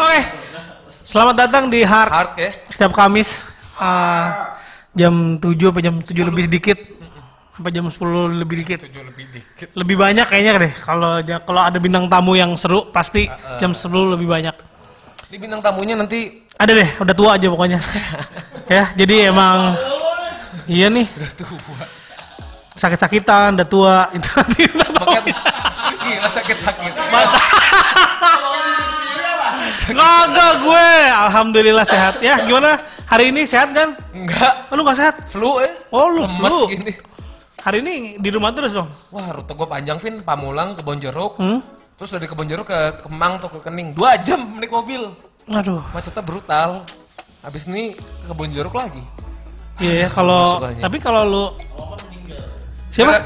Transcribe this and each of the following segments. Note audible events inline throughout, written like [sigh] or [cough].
Oke. Selamat datang di Hard Hard ya. setiap Kamis eh, jam 7 sampai jam 7 lebih sedikit. Sampai jam 10 lebih dikit. Tujuh lebih dikit. Lebih banyak kayaknya deh. Kalau kalau ada bintang tamu yang seru pasti jam 10 lebih banyak. Di bintang tamunya nanti Ada deh, udah tua aja pokoknya. [laughs] ya, jadi emang iya nih. Sakit-sakitan, udah tua. [laughs] Itu nanti udah makanya [laughs] gila sakit-sakit. Kagak gue, alhamdulillah sehat. Ya, gimana? Hari ini sehat kan? Enggak. Oh, lu gak sehat? Flu eh. Oh, lu Lemes flu. gini. Hari ini di rumah terus dong. Wah, rute gue panjang, Vin. Pamulang ke Bonjeruk. Hmm? Terus dari Kebon Jeruk ke Kemang tuh ke Kening. Dua jam naik mobil. Aduh. Macetnya brutal. Habis ini ke Kebon Jeruk lagi. Iya ya, kalau tapi kalau lu siapa?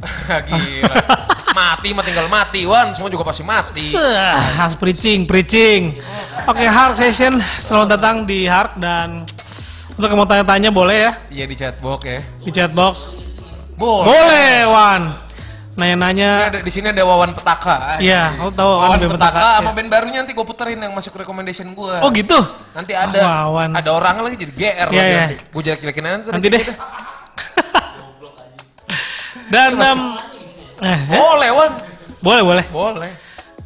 [laughs] Gila. mati mah tinggal mati, Wan. Semua juga pasti mati. Harus preaching, preaching. Oke, Hark Session. Selamat datang di Hark dan untuk yang mau tanya-tanya boleh ya Iya di chatbox ya. di chatbox. Boleh. Boleh, Wan. Nanya-nanya. Ada di sini ada Wawan Petaka. Iya, lu tahu Wawan band Petaka, Petaka, sama iya. band barunya nanti gue puterin yang masuk recommendation gue. Oh gitu. Nanti ada Ah, Wawan. ada orang lagi jadi GR Iya, lagi iya. Gue jelek-jelekin nanti. Nanti deh. [laughs] Dan em, eh, eh, Boleh, Wan. boleh boleh. Boleh.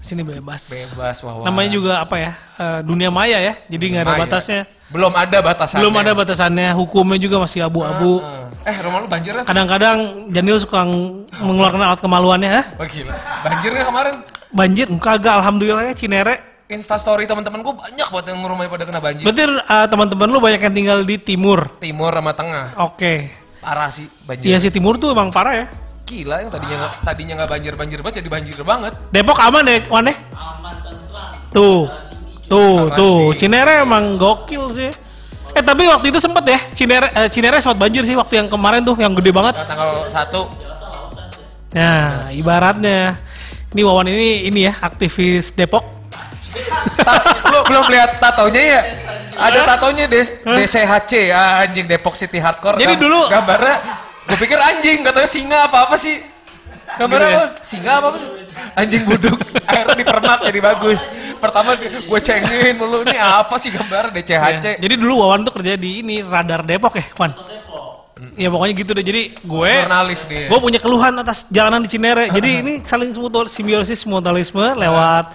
Sini bebas. Bebas, Wawan. Namanya juga apa ya? eh, dunia maya ya. Jadi nggak ada Maya. batasnya. Belum ada batasannya. Belum ada batasannya. Hukumnya juga masih abu-abu. Eh, rumah lu banjir kan? Kadang-kadang Janil suka ng- mengeluarkan alat kemaluannya. Hah? Wah gila. Banjir nggak kemarin? Banjir? Kagak. Alhamdulillah ya Cinere. Instastory teman-teman gue banyak banget yang rumahnya pada kena banjir. Berarti eh, teman-teman lu banyak yang tinggal di timur. Timur sama tengah. Oke. Parah sih banjir. Iya sih timur tuh emang parah ya. Gila yang tadinya nggak tadinya nggak banjir-banjir banget jadi banjir banget. Depok aman deh, Wane? Tuh, tuh, Aman tuh. nih. Cinere emang gokil sih. Eh tapi waktu itu sempet ya, Cinere, eh, Cinere sempat banjir sih waktu yang kemarin tuh, yang gede banget. Nah, tanggal 1 Nah, ibaratnya ini Wawan ini ini ya aktivis Depok. Belum belum lihat tatonya ya? Ada tatonya DCHC ah, anjing Depok City Hardcore. Jadi Gam- dulu- gambarnya gue pikir anjing katanya singa apa apa sih? Gambarnya Gitu ya? apa? Singa apa apa? sih? Anjing buduk. [laughs] Akhirnya dipermak jadi bagus. Pertama gue cengin dulu ini apa sih gambar DCHC? Ya, Jadi dulu Wawan tuh kerja di ini radar Depok ya, Wan. Ya pokoknya gitu deh. Jadi gue Jurnalis dia. gue punya keluhan atas jalanan di Cinere. Jadi ini saling mutual simbiosis mutualisme lewat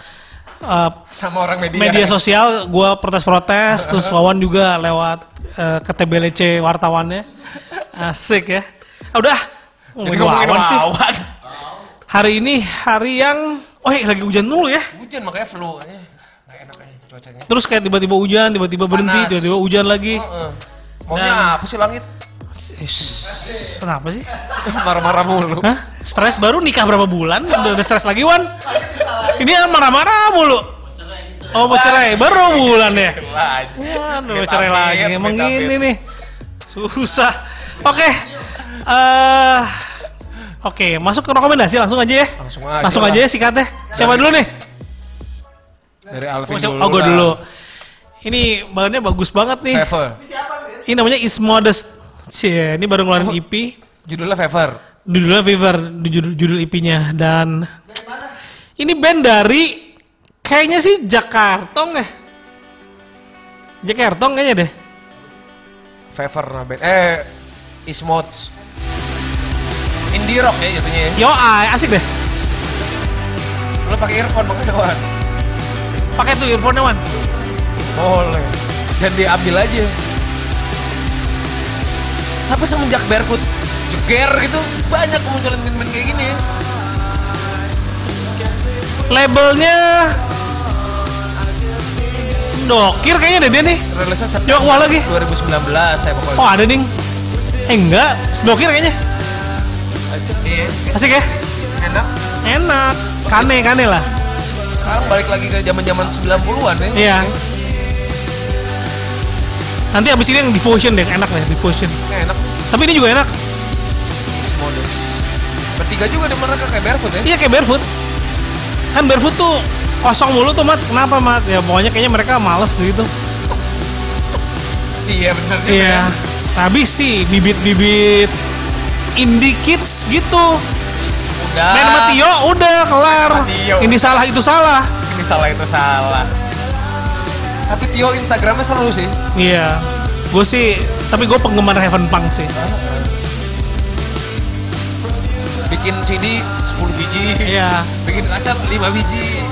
eh, sama orang media. media sosial gue protes-protes terus [laughs] Wawan juga lewat eh, ke TBLC wartawannya asik ya Ah, udah Jadi ngomongin Wawan sih Wawan. hari ini hari yang oh iya, lagi hujan dulu ya Hujan makanya flu. Eh, Nggak enak aja cuacanya. terus kayak tiba-tiba hujan tiba-tiba berhenti tiba-tiba hujan lagi Heeh. Maunya apa sih langit? Ish, kenapa sih [laughs] Marah-marah mulu. Hah? stres baru nikah berapa bulan udah, udah stres lagi Wan ini marah-marah mulu oh mau cerai baru bulan ya Waduh, Amit, cerai lagi. Emang amit, amit. ini nih. Susah. Oke. eh Oke, masuk ke rekomendasi langsung aja ya. Langsung aja Langsung aja ya sikatnya. Siapa dulu nih? Dari Alvin Oh, dulu. oh, gue dulu. Ini bahannya bagus banget nih. Ini namanya Is Modest. Cie, ini baru ngeluarin Oh. EP. Judulnya Fever. Judulnya Fever, judul, judul EP-nya dan ini band dari kayaknya sih Jakarta ya. Jakarta kayaknya deh. Fever nah band. Eh, Ismods. Indie rock ya jatuhnya ya. Yo, asik deh. Lo pakai earphone makanya Wan. Pakai tuh earphone-nya, Wan. Boleh. Dan diambil aja. Tapi semenjak barefoot jeger gitu banyak kemunculan band-band kayak gini ya. labelnya Dokir kayaknya deh dia nih. Rilisnya September keluar lagi. 2019 saya pokoknya. Oh ada nih. Eh enggak, Sedokir kayaknya. Iya, Asik ya? enak. Enak. Kane, kane lah. Sekarang balik lagi ke zaman-zaman 90-an ya. Iya. Nanti abis ini yang Devotion deh, enak deh Devotion. Enak. Tapi ini juga enak. Mode. Bertiga juga di mereka kayak barefoot ya. Iya kayak barefoot. Kan barefoot tuh kosong mulu tuh mat. Kenapa mat? Ya pokoknya kayaknya mereka males gitu. Iya benar. Iya. Habis sih bibit-bibit indie kids gitu. Udah. Main sama Tio udah kelar. Ini salah itu salah. Ini salah itu salah. Video Instagramnya seru sih. Iya. Gue sih, tapi gue penggemar Heaven Punk sih. Bikin CD 10 biji. Iya. Bikin kaset 5 biji.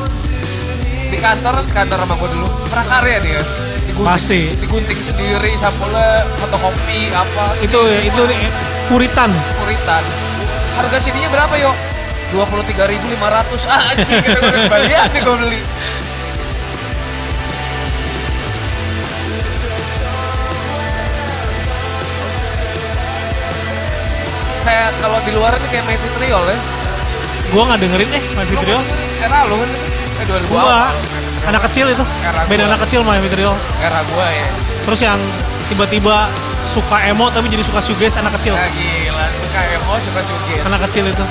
Di kantor kan sekantor sama gue dulu. Prakarya dia. Digunting, Pasti. Digunting sendiri, sampulnya fotokopi apa. Itu itu Puritan. Puritan. Harga CD-nya berapa yo? 23.500 ah, anjing kita udah kembalian nih gue beli kayak kalau di luar ini kayak My Vitriol ya Gue nggak dengerin eh My Vitriol. era lu kan eh 2000 Gua awal anak kecil itu. Era Beda gua. anak kecil My Vitriol. era gua ya Terus yang tiba-tiba suka emo tapi jadi suka shoegaze anak kecil. ya gila suka emo suka shoegaze Anak kecil itu.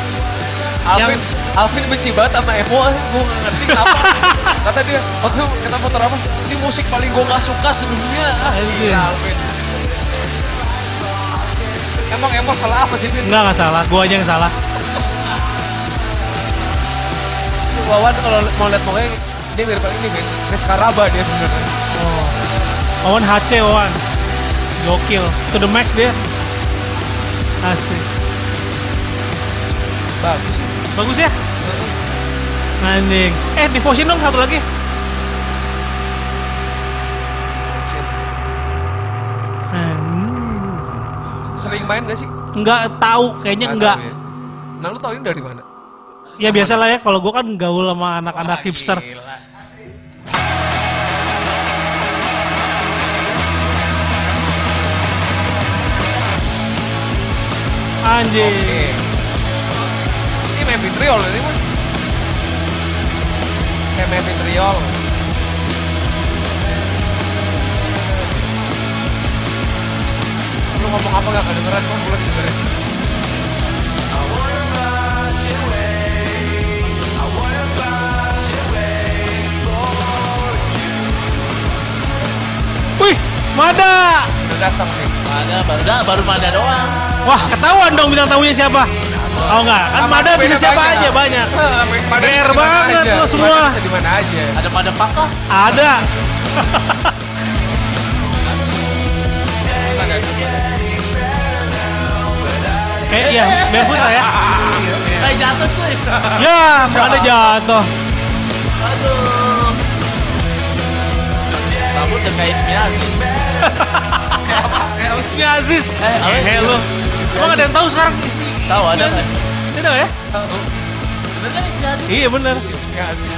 Alvin yang- Alvin benci banget sama emo gue gak ngerti kenapa [laughs] kata dia waktu itu kita motor apa ini musik paling gue gak suka sedunia ah, gila Alvin emang emo salah apa sih? Enggak nggak salah. Gue aja yang salah. Wawan kalau mau lihat mukanya dia mirip ini Vin Rizka Raba dia sebenarnya Oh. Owen HC Owen. Gokil. To the max dia. Asik. bagus Bagus ya? Anjing. Eh, Devotion dong satu lagi. Sering main gak sih? Enggak tahu, kayaknya Nggak enggak. tahu ya. Nah lu tau ini dari mana? Ya biasa lah ya, kalau gue kan gaul sama anak-anak hipster. gila. Anjing. Oke. Ini vitriol ini mah. Kayak main Lu ngomong apa gak kedengeran kok gue lagi dengerin. Wih, Mada. Udah datang nih. Ada baru dah baru pada doang. Wah, ketahuan dong bintang tamunya siapa? Oh enggak, kan Sama Mada bisa siapa banyak. aja banyak. [laughs] Mada banget aja. lo Mada semua. Bisa di mana aja. Ada pada fakah. Ada. [laughs] Kayak ya, barefoot lah ya. Kayak jatuh cuy. Ya, Mada jatuh. Aduh. Rambut udah kayak. Ismi Aziz. Eh, apa sih? Eh, lu. Emang ada yang tahu sekarang Ismi? Tahu, Ismi ada Aziz? kan? Ada ya? Bener kan Ismiati? Iya bener. Ismi Aziz.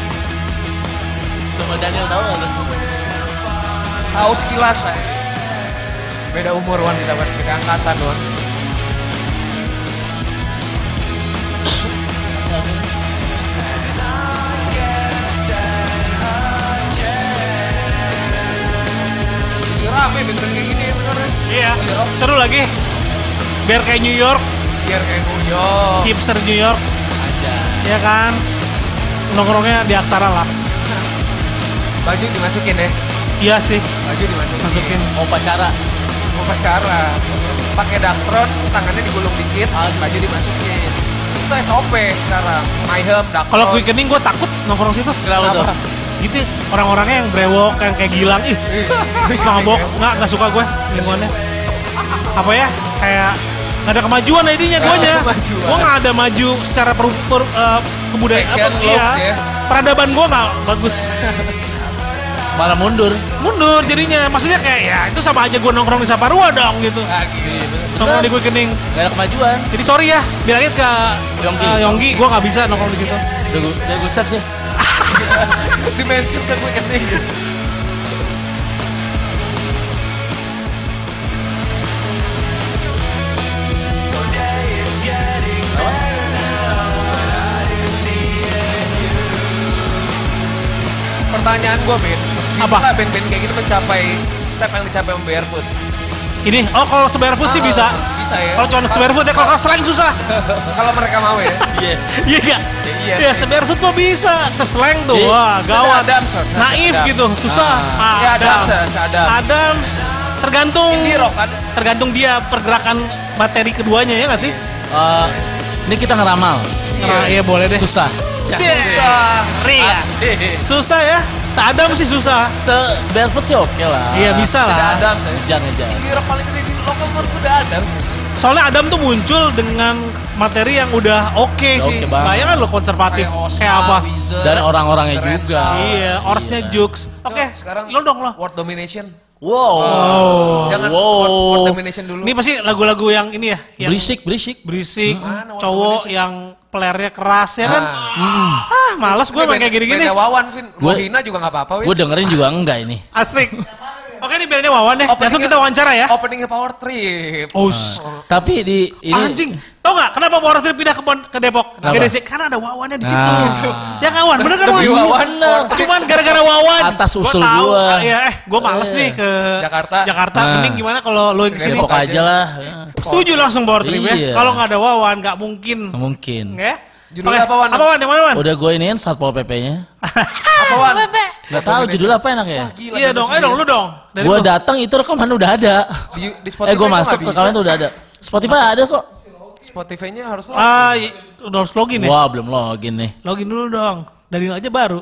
Sama Daniel tahu nggak lu? Tahu sekilas saya. Beda umur Wan kita beda angkatan Wan. Rame kayak gini ya bener ya. Iya. Seru lagi. Biar kayak New York, Biar kayak New York. hipster New York, Ada. ya kan? Nongkrongnya di Aksara lah. [laughs] Baju dimasukin ya. Iya sih, Baju dimasukin. masukin. Mau pacara. Mau pacara. Pakai daktron, tangannya digulung dikit, baju dimasukin. Itu SOP sekarang. My daktron. Kalau quickening gue takut nongkrong situ. Kenapa tuh? Kenapa? Gitu orang-orangnya yang brewok, yang kayak gilang. Ih, habis mabok. Nggak, nggak suka gue lingkungannya. Apa ya, kayak nggak ada kemajuan jadinya gue kemajuan. Gue nggak ada maju secara per, per, eh, kebudayaan. Apa, looks ya. Peradaban gue nggak bagus. Malah mundur. Mundur jadinya. Maksudnya kayak ya itu sama aja gue nongkrong di Saparua dong gitu. Ah, gila. Nongkrong di quickening. Gak ada kemajuan. Jadi sorry ya, bilangin ke Yonggi. eh, Yonggi, gue nggak bisa nongkrong di situ. Udah gue udah gue save sih. [laughs] Dimension ke gue keting. Pertanyaan gue, Ben. Bisa Apa? band-band kayak gini mencapai step yang dicapai sama Barefoot? Ini, oh kalau sebarefoot sih Ah, bisa. Bisa ya. Kalau cuma sebarefoot ya, kalau slang susah. [laughs] Kalau mereka mau ya. [laughs] Iya. Iya gak? Iya Ya, sih. sebarefoot mah bisa. Sesleng tuh, Iya. wah gawat. Adams, Naif Adams. gitu, susah. Ah. Ya, Adams, se- se- Adams. Adams. Tergantung. Indie rock kan? Tergantung dia pergerakan materi keduanya ya nggak sih? Eh, ini kita ngeramal. Nah, iya boleh deh. Susah. Susah. Ria. Susah ya? Seadam sih susah. Se barefoot sih oke lah. Iya bisa Sudah lah. ada saya. Ngejar ngejar. Indie rock paling gede di lokal menurut udah ada. Soalnya Adam tuh muncul dengan materi yang udah oke Udah sih. banget. Bayangkan lo konservatif Osma, kayak apa. Weezer, Dan orang-orangnya juga. Hot. Iya, orsnya Jux. Oke, Yuk, sekarang lo dong lo. World Domination. Wow. Oh. Jangan Wow. World, World Domination dulu. Ini pasti lagu-lagu yang ini ya, yang Berisik, berisik. berisik, World cowok yang pelernya keras ya kan. Ah. Ah, males gue Ini main kayak gini-gini. bandnya Wawan, Vin. Gue- hina juga gak apa-apa. Gue dengerin juga enggak ini. Asik. [laughs] Oke, ini bandnya Wawan deh. Langsung kita wawancara ya. Openingnya Power Trip. Oh, Tapi di ini anjing. Tau gak kenapa Power Trip pindah ke, ke Depok? Kenapa? Gede sih, karena ada Wawannya di situ. Ah. Ya kawan, bener kan? Wawan, Trip. Cuman gara-gara Wawan. Atas Gua usul tahu, gua. ah, Iya, eh, gue males Iya. nih ke Jakarta. Jakarta. Nah. Mending gimana kalau lo ke sini? Depok aja. aja lah. Setuju langsung Power Trip ya. Iya. Kalau nggak ada Wawan, nggak mungkin. Mungkin. Ya? Judulnya apa, Wan? Apa Wan? Yang mana Wan? Udah gue iniin Satpol PP-nya. Apa, Wan? Gak tahu judulnya apa enak ya. Gila, Iya dong, ayo dong, lu dong. Gue datang itu rekaman udah ada. Di, di Spotify Eh gue masuk ke kalian tuh udah ada. Spotify ada kok. Spotify-nya harus lo. Ah, udah harus login ya? Wah belum login nih. Login dulu dong. Dari aja baru.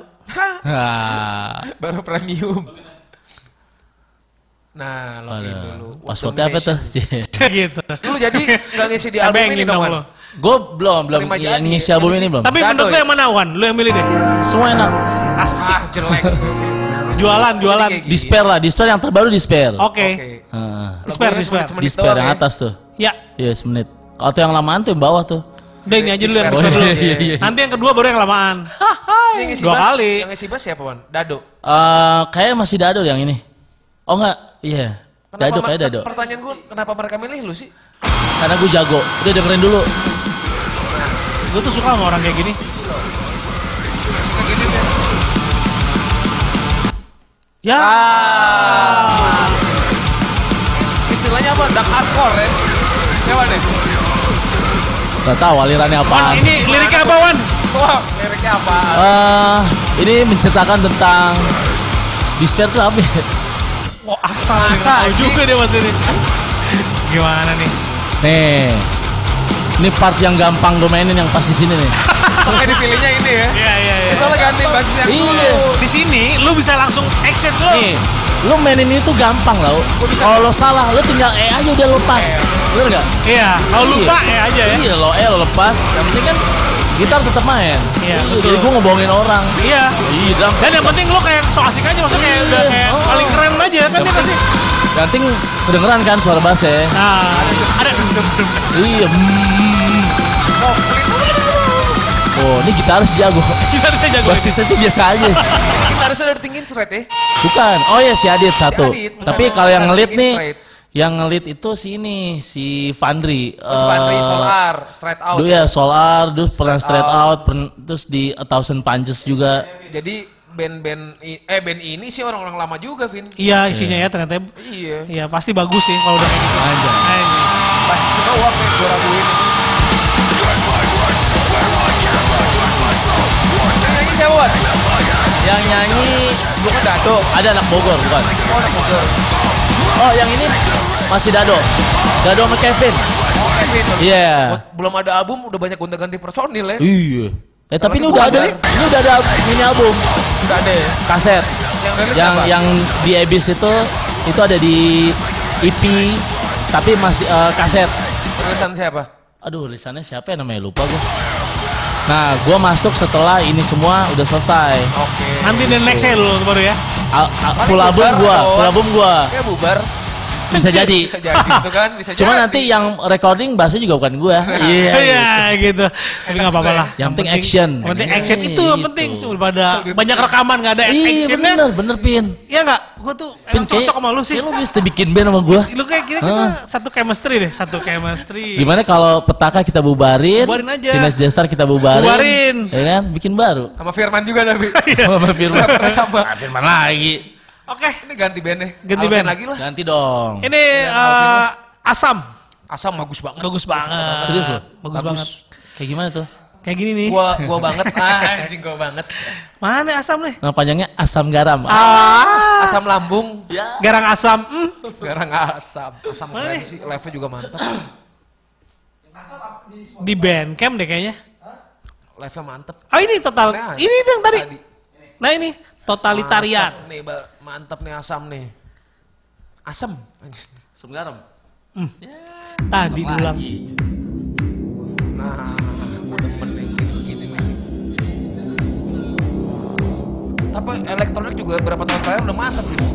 Ah, Baru premium. Nah, login dulu. aduh. World Passwordnya apa tuh? [laughs] Gitu. Lu jadi nggak ngisi di album ini dong Wan? Gue belum belum yang ngisi album ini belum. Tapi menurut lu ya? yang mana Wan? Lu yang milih deh. Semua enak. Asik. Ah, jelek. Jualan, jualan. Disper lah, disper yang terbaru disper. Oke. Oke. Disper, Lagunya disper. semenit-semenit disper doang yang ya. atas tuh. Ya, Iya semenit. Kalau tuh yang lamaan tuh yang bawah tuh. udah ini aja dulu yang disper dulu. Oh, iya, iya, Nanti yang kedua baru yang ngisi Dua kali. Yang ngisi bass siapa, Wan? Dado. Eh kayak masih Dado yang ini. Oh enggak, iya. Dado kayak Dado. Pertanyaan gue, kenapa mereka milih lu sih? Karena gue jago. Udah dengerin dulu. Gue tuh suka sama orang kayak gini. Kayak gini. Ya. Ah. Istilahnya apa? Dark hardcore ya? Ya, Wan ya? Gak tahu alirannya Wan, apaan. ini liriknya apa Wan? Wah, liriknya apa? Eh, ini menceritakan tentang disper tuh apa ya? Oh asal, Asal, juga dia mas ini. Gimana nih? Nih. Ini part yang gampang gue mainin yang pas di sini nih. [laughs] Oke, dipilihnya ini ya. Iya iya iya. Soalnya ganti basis yang Iya. dulu. Di sini lu bisa langsung action lo. Nih, lu mainin itu gampang loh. Kalau lo salah, lu tinggal E aja udah lepas. Bener gak? Iya. Kalau lupa ya aja ya. Iya, lo E lo lepas. Yang penting kan gitar tetap main. Iya, betul. Jadi gue ngebohongin orang. Iya. Iya. Dan yang penting lo kayak so asik aja maksudnya kayak udah Iya. kayak Oh. paling keren aja kan dia pasti. Yang penting kedengeran kan suara bassnya. Nah, ada Iya. hmm. Oh, Oh, ini gitaris jago. kita bisa jago. ini. Bassisnya sih biasa aja. gitarisnya udah ditinggiin straight ya. Bukan. Oh ya si Adit satu. Adit, Tapi kalau yang ngelit nih, straight. yang ngelit itu si ini si Fandri. Terus Fandri Eh, Solar, straight out. Dulu ya Solar, terus pernah straight out. out, pern- terus di A Thousand Punches juga. Jadi band-band eh band ini sih orang-orang lama juga, Vin. Iya isinya ya ternyata. Iya. Iya pasti bagus sih kalau udah kayak gitu. Anjing. Basisnya doang kayak gue raguin ini. Yang nyanyi siapa, Wan? Yang nyanyi Bukan Dado. ada anak Bogor bukan? Oh, anak Bogor. Oh yang ini masih Dado. Dado sama Kevin. Oh, Kevin. Iya. Buat- Belum ada album, udah banyak gonta-ganti personil ya. Iya. Eh tapi ini udah ada, sih? ini udah ada mini album, Udah ada ya. kaset. Yang yang di Abyss itu itu ada di EP tapi masih eh, kaset. Rilisan siapa? Aduh, lisannya siapa ya namanya lupa gue. Nah, gue masuk setelah ini semua udah selesai. Oke. Nanti the next dulu baru ya. A- full album gue, full album gue Kayak bubar. Bisa jadi. Bisa jadi gitu kan, bisa Cuma jadi. nanti yang recording bahasnya juga bukan gue. Iya. Iya gitu. Tapi nggak apa-apa lah. Yang penting action. Yang penting action itu yang Gitu. penting. Daripada banyak rekaman nggak ada Iya actionnya. bener, bener Pin. Iya nggak? Gue tuh Pin emang cocok sama lu sih. Lu bisa bikin band sama gue. Lu kayak kita, kita satu chemistry deh, satu chemistry. Gimana kalau petaka kita bubarin? Bubarin aja. Dinas Destar kita bubarin. Bubarin. Ya kan? Bikin baru. sama Firman juga tapi. Sama Firman. Sama- Firman lagi. Oke, Ini ganti bandnya. Ganti Alvin band. lagi lah. Ganti dong. ini eh, asam. Asam bagus banget. Bagus banget. Serius lo? Bagus, banget. Kayak gimana tuh? Kayak gini nih. Gua gua banget. [laughs] Ah, anjing gua banget. Mana asam nih? Nama panjangnya asam garam. Ah, Asam lambung. garang asam. Hmm. Garang asam. Asam Mana keren sih. Live-nya juga mantap. Di band camp deh kayaknya. Live-nya mantap. Oh ini total. Ini tuh yang tadi. Tadi. Nah ini totalitarian. Asam nih, mantap nih asam nih. Asam. Asam garam. Tadi diulang. Nah, gue demen nih begini nih. Tapi elektronik juga berapa tahun terakhir udah mantap gitu.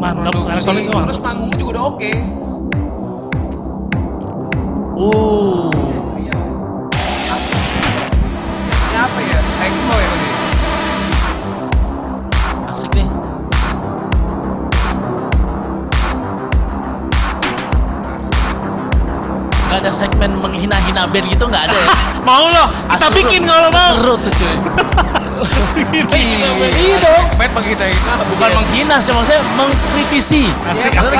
Mantap. Produksi, Elektronik itu mantap. Terus panggungnya juga udah oke. Uh. Ada segmen menghina-hina band gitu nggak ada ya? [laughs] Mau loh, kita Seru. bikin kalau mau. Seru tuh cuy. Iya. Iya dong. Menghina itu Bukan menghina sih, maksudnya mengkritisi. Asik, ya, asik.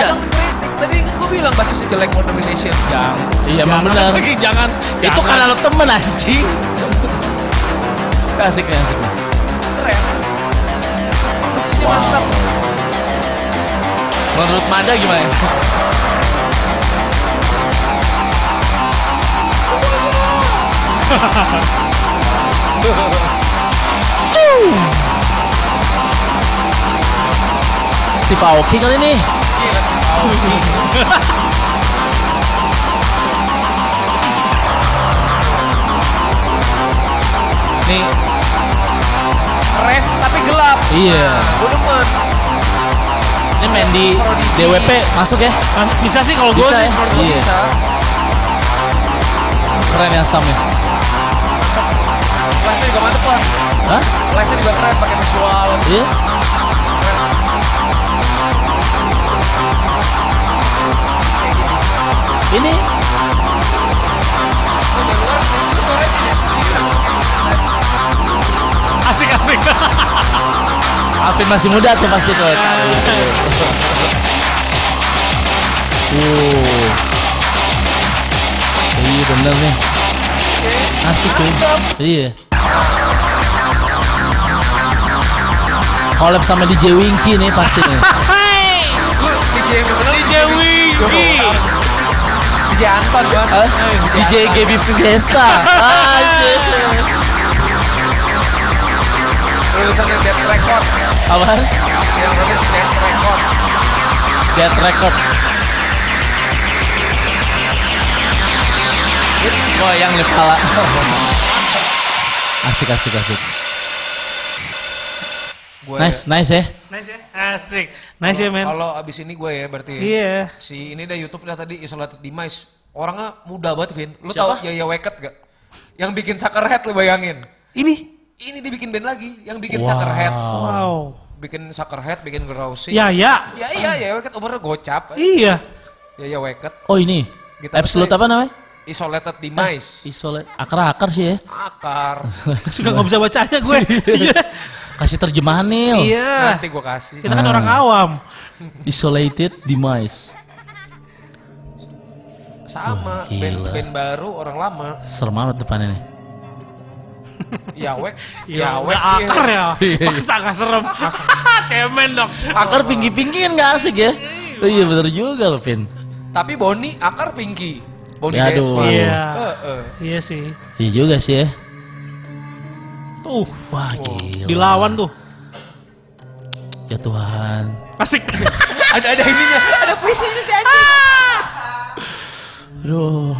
Tadi kan gue bilang basisnya jelek More Domination. Yang, iya emang benar. jangan. Itu jangan. karena lo temen anjing. Asik nih, asik nih. Keren. Produksinya mantap. Menurut Mada gimana? Steve Aoki kali ini. Nih, Ref tapi gelap. Iya. Nah, gue demen. ini main di. DWP masuk ya? Mas- Bisa sih kalau gue Bisa ya? Iya. bisa. Keren ya Sam ya? Live-nya juga mantep lah. Hah? Live-nya juga keren pakai visual. Iya? Gini. Ini asik asik. [laughs] Alvin masih muda tuh pasti tuh. Uh. Iya bener nih. Asik cuy. Iya. Collab sama DJ Winky nih pasti nih. DJ yang bener DJ Anton kan. DJ Gaby Fiesta. Lulusannya Dead Record. Apaan? Yang rilis Dead Record. Dead Record. Goyang nih kepala. [laughs] Asik asik asik. Nice nice ya. Nice ya. Asik. Nice ya men. Kalau abis ini gue ya berarti. Iya. Si ini dah YouTube dah tadi Isolated Demise. Orangnya muda banget, Vin. Lu Siapa? tau Yaya Weket gak? Yang bikin Suckerhead lu bayangin. Ini. Ini dibikin band lagi. Yang bikin Wow. Suckerhead. Wow. Bikin Suckerhead, bikin Grousing. Ya ya. Ya iya, Yaya Weket umurnya gocap. Iya. Yaya Weket. Oh ini. Gitar Absolute apa namanya? Isolated Demise. Isolate. Akar-akar sih ya. Akar. Suka nggak bisa bacanya gue. [laughs] Iya. Kasih terjemahan nih. Iya. Nanti gue kasih. Kita kan orang awam. Isolated demise. Sama. Wah, gila. Band-band baru, orang lama. Serem banget depannya nih. Yawek. [laughs] Ya, Yawek. udah akar ya. [laughs] Iya. Masa nggak serem. [laughs] Cemen dong. Akar pinggir-pinggir kan gak asik ya? Oh, iya bener juga loh Vin. Tapi Boni akar Pinky. Boni Ya, aduh. Iya. Heeh. Iya sih. Iya juga sih ya. Tuh. Wah gila. Dilawan tuh. Ya Tuhan. Asik. [laughs] ada ada ininya, ada puisinya si anjing. Aduh.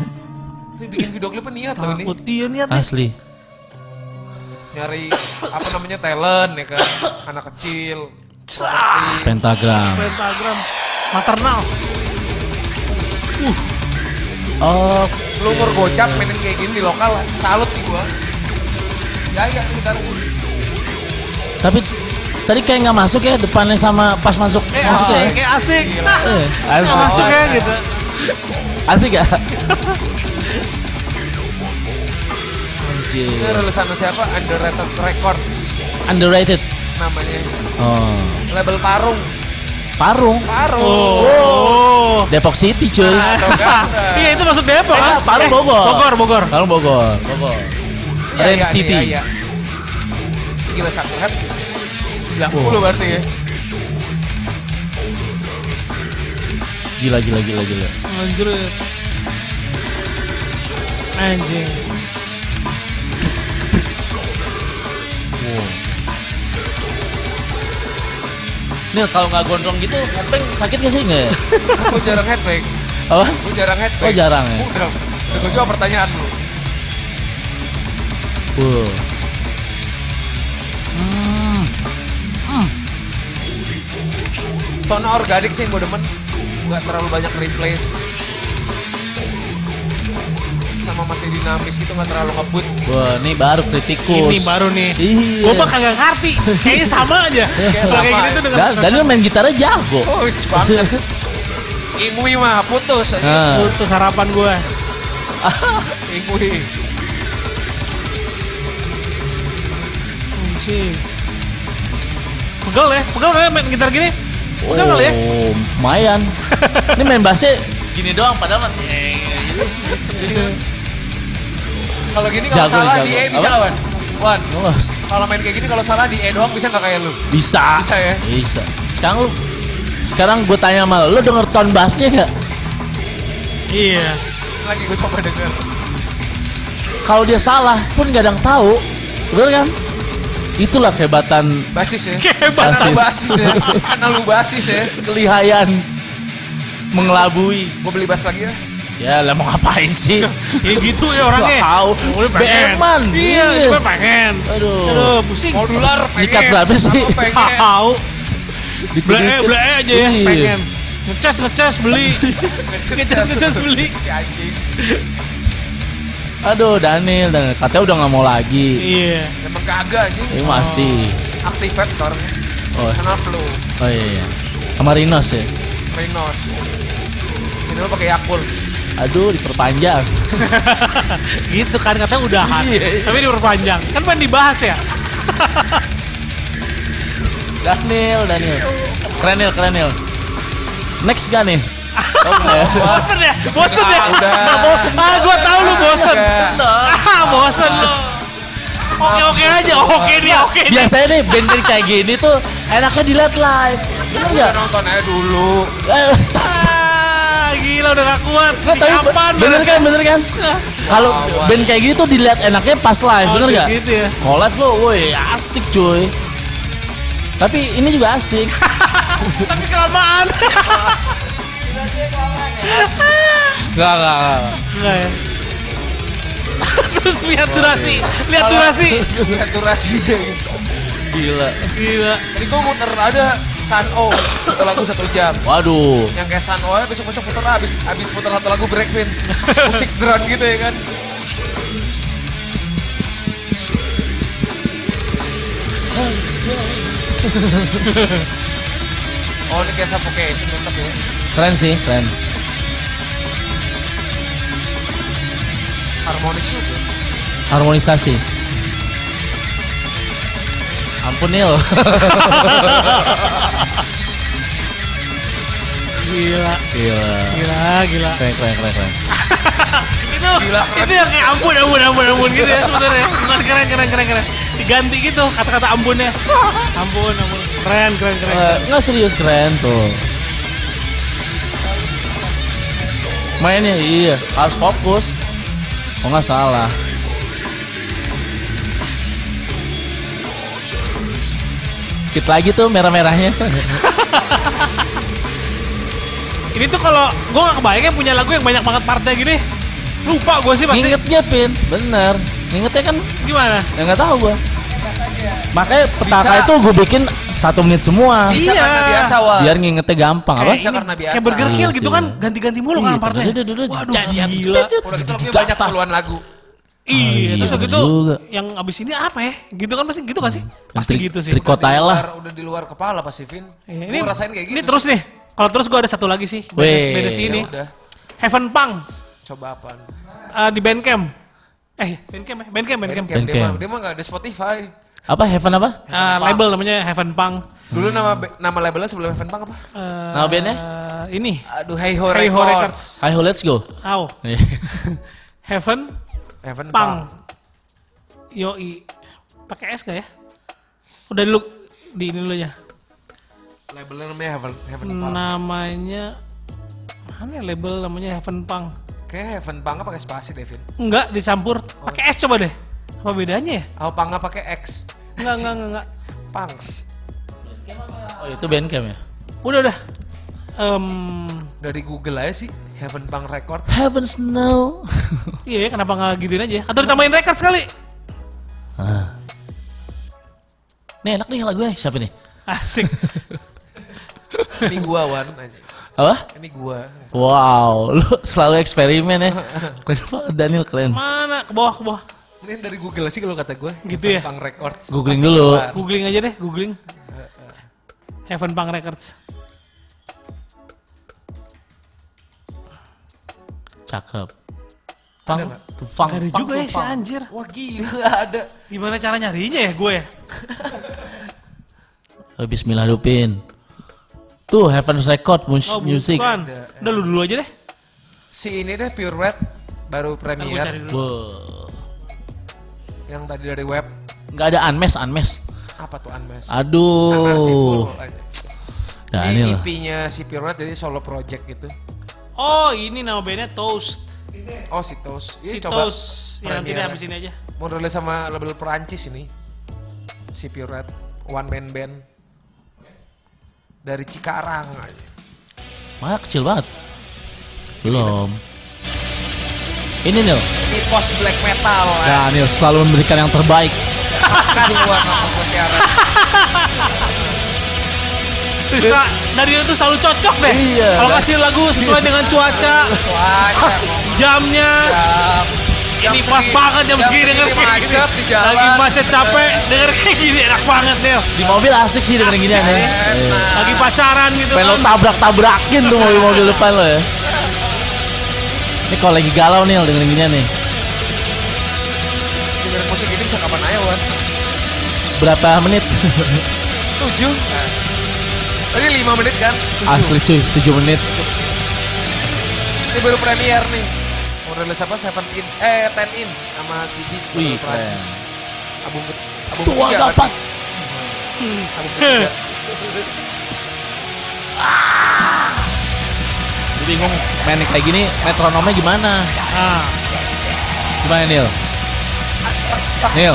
Ini bikin video klipnya niat loh ini. Takut dia niat nih. Asli. Nyari apa namanya talent ya kan, anak kecil. Pentagram. Pentagram. Maternal. Oh, lu umur gocap mainin kayak gini di lokal, salut sih gua. Ya ya kita tapi tadi kayak nggak masuk ya depannya sama pas masuk Eh masuk asik. ya. Kayak asik. Eh, Nggak asik. masuk ya gitu. Asik ini Anjir. rilisan siapa? Underrated Records Underrated. namanya. Oh. Label Parung. Parung. Parung. Oh. Depok City cuy. Nah, enggak? [laughs] Iya itu masuk Depok. Eh, kan? Parung Eh, Bogor. Bogor, Bogor. Parung Bogor. Bogor. Iya, Rain iya, City. iya, iya. Gila Suckerhead 90 berarti ya. Gila gila gila gila. Anjir. Anjing. Nih kalau nggak gondrong gitu, headbang sakit gak sih nggak? ya? [laughs] Gue jarang headbang. Apa? Gue jarang headbang. Oh jarang ya. Udah, gue jawab pertanyaan lu. Uh. Sona organik sih yang gue demen. Gak terlalu banyak replace. Sama masih dinamis gitu gak terlalu ngebut. Wah, ini baru kritikus. Ini baru nih. Iya. Gue mah kagak ngerti. Kayaknya sama aja. Kayak sama kayak gini tuh dengan Dan Daniel main gitarnya jago. Oh, banget. Ingui mah putus aja. Nah, putus harapan gue. Ingui. Anjing. Pegel ya? Pegel kali ya main gitar gini? Pegel kali ya? Oh, lumayan. ini main bassnya gini doang padahal mah. Kalau gini kalau salah jago. di E bisa nggak, Wan? Kalau main kayak gini kalau salah di E doang bisa nggak kayak lu? bisa. Bisa ya? Bisa. Sekarang lu sekarang gue tanya sama lu, lu denger tone bassnya gak? Iya. Lagi gue coba denger. Kalau dia salah pun gak ada yang tahu. Betul kan? Itulah kehebatan Basis ya? Kehebat. Basis. Basis ya? Karena lu basis ya? kelihayan mengelabui. Gue beli bass lagi ya? Ya lah mau ngapain sih? [laughs] Ya gitu ya orangnya. Gak tahu. BM-an. Iya, Iya. gue pengen. Aduh. Aduh, pusing. Modular pengen. Nyikat berapa sih? Tahu. Beli [laughs] Dikit-dikit. beli aja ya, Iya. pengen. Ngecas ngecas beli. [laughs] Ngecas ngecas beli. Si anjing. Aduh Daniel, Daniel. Katanya udah nggak mau lagi. Iya. Emang kagak anjing. Ini masih. Activate sekarang. Oh, Karena flow. oh iya. iya. Sama Rinos ya. Rhinos. Ini lo pakai Yakult. Aduh diperpanjang. [laughs] gitu kan katanya udahan. Iya. Tapi diperpanjang. Kan pengen dibahas ya. Daniel, Daniel. Keren Nil, keren Nil. Next gak nih? Bosen ya? Bosen ya? Nggak bosen. Ah, gue tau lu bosen. Ah, bosen lu. Oke oke aja, oke nih, oke nih. Biasanya nih band-band kayak gini tuh enaknya dilihat live. Nggak? nonton aja dulu. Eh, Ah, gila udah gak kuat. Di tapi kapan bener kan, bener kan? Kalau Awan. band kayak gini tuh dilihat enaknya pas live, Oh, bener nggak? gitu ya. Kalau live lo, woi asik cuy. Tapi ini juga asik. [laughs] Tapi kelamaan. [laughs] Gak, gak, gak. Enggak ya. [laughs] Terus lihat durasi, lihat durasi. Lihat durasinya gitu. Gila. Gila. Tadi gue muter ada Sun O. Satu lagu satu jam. Waduh. Yang kayak Sun O ya besok-besok muter lah. Abis, abis muter satu lagu break Vin. Musik drone gitu ya kan. [laughs] Oh ini kayak suffocation tetap ya. Keren sih, keren. Harmonis juga. Harmonisasi. Ampun Nil. Gila. Gila. Gila, gila. Keren, keren, keren, keren. [laughs] itu Gila, keren. itu yang kayak ampun ampun ampun ampun gitu ya sebenarnya bukan keren keren keren keren diganti gitu kata-kata ampunnya ampun ampun keren keren keren, Eh, Nggak serius keren tuh. Mainnya iya harus fokus. Oh nggak salah. Dikit lagi tuh merah-merahnya. [laughs] ini tuh kalau gue gak kebayang punya lagu yang banyak banget partnya gini lupa gue sih pasti Ngingetnya pin, bener. Ngingetnya kan gimana ya nggak tahu gua. Makanya petaka Bisa. itu gue bikin satu menit semua. Bisa Iya. karena biasa wah. Biar ngingetnya gampang apa? kayak, bisa ini, karena biasa. kayak Burger Kill Iya gitu sih. kan ganti-ganti mulu kan Iya, partnya waduh gila Udah gitu banyak puluhan lagu. iya iya, terus gitu yang abis ini apa ya gitu kan pasti gitu gak sih pasti Tri- gitu sih Trikot lah. Udah di luar kepala pasti Vin. Iya, rasain kayak gitu. ini terus nih kalau terus gue ada satu lagi sih sih ini Ya. Heaven Punk Coba apaan? eh, di Bandcamp eh Bandcamp ya Bandcamp Bandcamp, Bandcamp. Dia mah nggak ada Spotify. Apa Heaven apa? Eh, label namanya Heaven Punk Dulu nama be- nama labelnya sebelum Heaven Punk apa? Eh, Nama bandnya? ini Aduh, Hey Ho Hey Ho Records. Records Ayo let's go. Iya. [laughs] Heaven Heaven Punk Punk. Yoi pakai S gak ya udah dulu di ini dulu ya Labelnya namanya Heaven Heaven Punk. namanya mana ya label namanya Heaven Punk Kayak Heaven Punk pakai spasi deh, Vin. enggak dicampur pakai S coba deh apa bedanya ya Oh, Punk pakai X. enggak enggak enggak, enggak. Punks. Oh itu Bandcamp ya? Udah udah. Em, Dari Google aja sih, Heaven Punk Record. Heavens no. [laughs] iya ya, kenapa nggak gituin aja? Atau ditambahin record sekali? ah. Nih enak nih lagunya siapa nih? Asik. [laughs] Ini gua Wan. aja. Apa? Ini gua. Wow, lu selalu eksperimen ya. [laughs] Keren banget Daniel keren. Mana? Ke bawah, ke bawah. Ini dari Google sih kalau kata gua. Gitu ya? Punk Records. Googling dulu. keluar. Googling aja deh, googling. Heaven Punk Records. Cakep. Pang, Gak ada juga ya si anjir. Wah gila ada. Gimana cara nyarinya ya gue ya? Bismillah Dupin. Tuh Heaven's Record mus- Oh, Music. bukan. Udah lu dulu aja deh. Si ini deh Pure Red baru Ntar gue yang tadi dari web. Nggak ada unmesh, unmesh. Apa tuh Unmesh? Aduh. Unmerciful aja. Ini. EP-nya si Red jadi solo project gitu. Oh, ini nama bandnya Toast. Oh si Toast. Si Ini coba Toast. Ya nanti deh habis ini aja. Mau rilis sama label Perancis ini. Si Red. One man band. Dari Cikarang aja. Mana kecil banget. Belum. Ini Nil. Ini post black metal. Daniel selalu memberikan yang terbaik. Kan gua siaran. [laughs] Suka dari itu selalu cocok deh. Iya. Kalau kasih lagu sesuai dengan cuaca, Wah, jamnya. jam, Ini pas banget jam segini denger kayak gini. macet di jalan. Lagi macet capek [laughs] denger kayak gini enak banget Nel. Di mobil asik sih dengerin gini. Enak. Lagi pacaran gitu Pengen lo kan. tabrak-tabrakin tuh mobil-mobil depan lo ya. Ini kalau lagi galau nih gini nih. Dengerin musik ini bisa kapan aja, Wan? Berapa menit? Tujuh. Tadi lima menit kan? Tujuh. Asli cuy, 7 menit. Ini baru premier nih. Mau rilis apa? 7 inch, eh 10 inch sama CD Wih, label Perancis. Album ke, album Tua ketiga, dapat. Album ketiga. [laughs] bingung main kayak gini metronomnya gimana? Ah, Gimana Nil? Nil.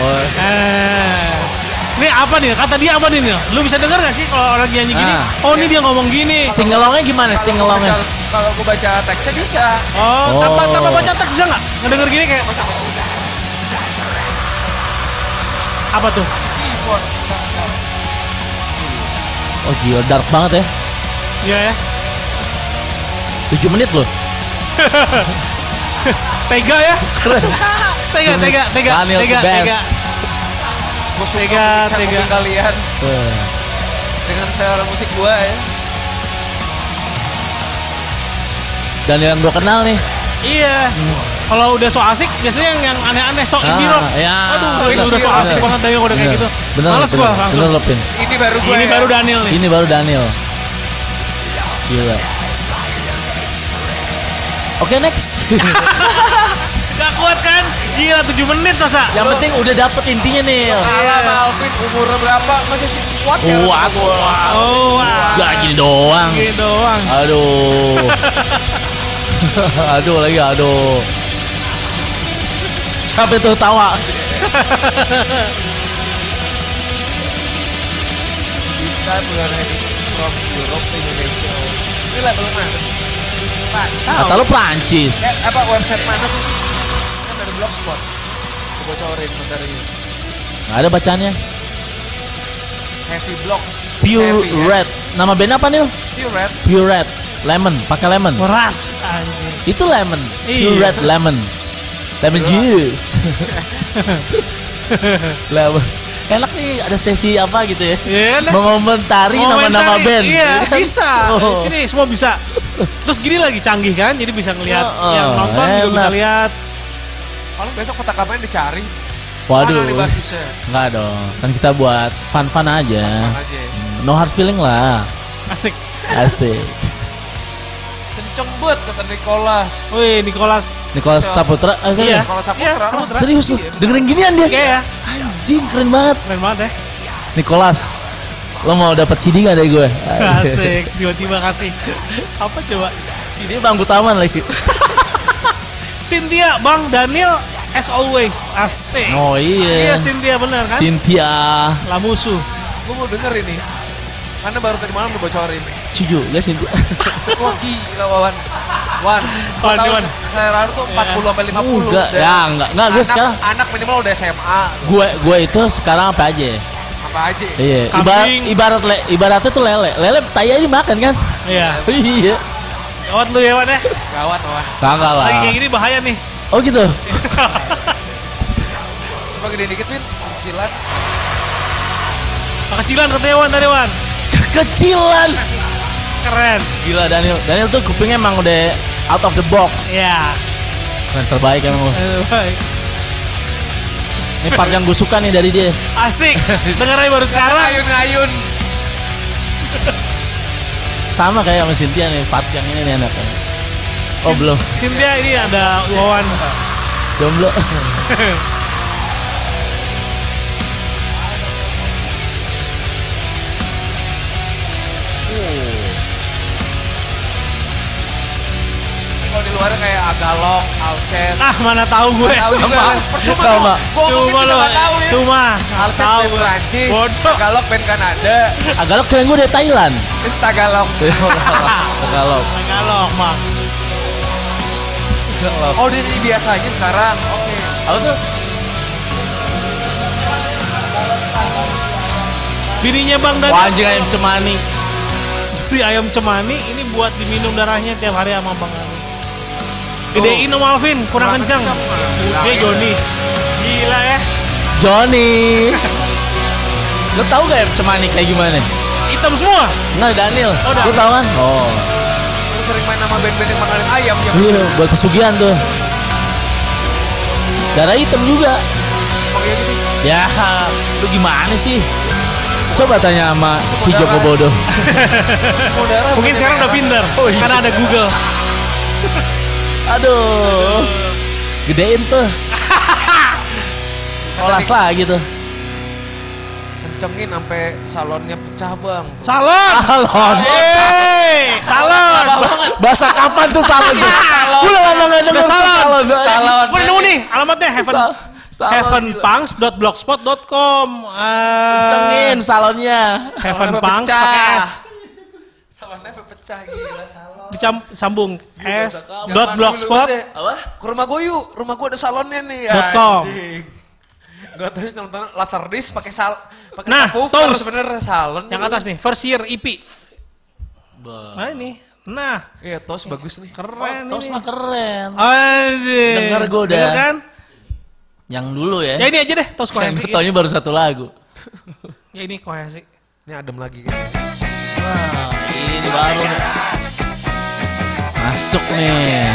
Oh, eh. Ini apa nih? Kata dia apa nih Nil? Lu bisa denger gak sih kalau orang nyanyi gini? Ah. Oh ini dia ngomong gini. singelongnya gimana? Singelongnya. Kalau gue baca teksnya bisa. Oh, tanpa Oh. tanpa baca teks bisa nggak? Ngedenger gini kayak apa tuh? Oh gila dark banget ya. Iya ya. 7 menit loh. [laughs] Tega ya. Keren. Tega, tega, tega, Daniel tega, the best. tega. Gue suka Tega, tega. kalian Eh, dengan selera musik gue ya. Daniel yang gue kenal nih. Iya. Kalau udah so asik, biasanya yang yang aneh-aneh so indie rock. ya. Aduh, So itu udah so asik banget tapi udah kayak Bener. gitu. Bener, Males bener, gua langsung. Bener. Ini baru gue Ini ya. baru Daniel nih. Ini baru Daniel. Gila. Oke next. [laughs] Gak kuat kan? Gila 7 menit masa. yang penting udah dapet intinya nih. Kalah sama Alvin umur berapa masih sih kuat sih. Kuat. Oh, wah. Gak gini doang. Gini doang. Aduh. [laughs] aduh lagi aduh. Sampai tuh tawa. This time we are heading from Europe to Indonesia. Ini label mana sih? Kata lu Prancis. Eh, apa website mana sih? Kan dari Blogspot. Gue bocorin bentar ini. Gak ada bacaannya. Heavy Block. Pure Heavy, ya. Red. Nama band apa nih? Pure Red. Pure Red. Lemon. Pakai lemon. Keras anjing. Itu lemon. Iya. Pure Red lemon. Lemon juice. [laughs] lemon. Enak nih ada sesi apa gitu ya. Iya kan? Mengomentari nama-nama band. Iya, kan? [laughs] bisa. Oh. Ini semua bisa. Terus gini lagi canggih kan, jadi bisa ngelihat Oh, yang nonton juga enak. bisa lihat. Kalau besok kotak kapan dicari? Waduh. Mana nih basisnya? Enggak dong. Kan kita buat fun-fun aja. Mana aja. No hard feeling lah. Asik. Asik. Kenceng banget kata Nicholas. Wih, Nicholas. Nicholas Saputra. Eh. Iya. Nicholas Saputra. Iya, Saputra. Serius lu? Iya. Dengerin ginian dia. Iya ya. Anjing keren banget. Keren banget ya. Nicholas. Lo mau dapat CD gak dari gue? Asik. Tiba-tiba kasih. Apa coba? CD bangku taman lagi. [laughs] Cynthia, Bang Daniel, as always. Asik. Oh iya. Iya, Cynthia bener kan? Cynthia. Lah musuh. Gue mau denger ini. Karena baru tadi malam dibocorin. Cuju, guys ini. Wah gila Wawan. Wan, Wan, tahu Wan. lu tuh 40 sampai 50. Enggak, ya enggak. Enggak, gue sekarang Anak minimal udah SMA. gue gue itu sekarang apa aja? ya? Apa aja. Iya, ibarat Kambing. ibarat le, ibaratnya tuh lele. Lele tai aja makan kan? Iya. [laughs] iya. Gawat lu ya Wan ya. Gawat Wan. Kagak lah. Lagi kayak gini bahaya nih. Oh gitu. Coba gedein dikit, Vin. Silat. Kekecilan katanya Wan tadi Wan. Kekecilan. Keren. Gila Daniel. Daniel tuh kupingnya emang udah out of the box. Iya. Yang terbaik emang. Ini part yang gue suka nih dari dia. Asik. Dengar aja baru Sekarang sekarang. ayun-ayun. Sama kayak sama Cynthia nih, part yang ini nih enaknya. Oh belum, Cynthia ini ada Wawan. jomblo. [laughs] Kalau di luar kayak Agalok, Alces. Ah mana tahu gue. Tahu juga. sama. Percuma Sama. Gue Cuma juga gak tahu ya. Cuma. Alces tahu band gue. Prancis, Bodoh. [laughs] Tagalog band Kanada, Agak lo keren gue dari Thailand. Tagalog. Tagalog. Galok mah. Oh, dia ini biasanya sekarang. Oke. Apa tuh? Bininya Bang Dan Wah anjing ayam cemani. di ayam cemani ini buat diminum darahnya tiap hari sama Bang Dani. Gedein Om Alvin, kurang Kurang kencang. Dia Joni. Gila ya. Johnny. Lo tau gak cemani kayak gimana? Hitam semua. Nggak Daniel. Oh, Lo Daniel. tau kan? Oh. Lu sering main sama band-band yang makan ayam ya. Iya buat pesugihan tuh. Darah hitam juga. Emang iya gitu. Ya, lu gimana sih? Coba tanya sama Ki Joko. Bodo. Mungkin sekarang udah pinter. Oh, iya. Karena ada Google. Aduh. Gedein tuh. [laughs] Olas lagi tuh. Kencengin sampai salonnya pecah bang. Salon. Salon. Hey, salon. Bahasa kapan tuh salon tuh? Gue udah lama gak denger Udah tuh salon. salon. Salon. Gue udah nemu nih alamatnya heaven Sal- salon, heavenpunks.blogspot.com. Eh, Kencengin salonnya. Heavenpunks pakai. S. Salonnya sampai pecah gila salon. Dicam- sambung s dot blogspot. Apa? Ke rumah gue yuk, rumah gue ada salonnya nih. Dot com. Gak tau nonton laser disc pakai sal pakai Nah, subwoofer toast. sebenarnya salon. yang atas nih first year EP nah ini nah Iya, tos bagus nih. keren Tos ini mah keren. Anjir. Denger gua udah. Denger kan Yang dulu ya. ya ini aja deh tos Yang kohesi taunya baru satu lagu. ya ini kohesi Ini adem lagi kan. Wah, ini baru nih. Masuk nih.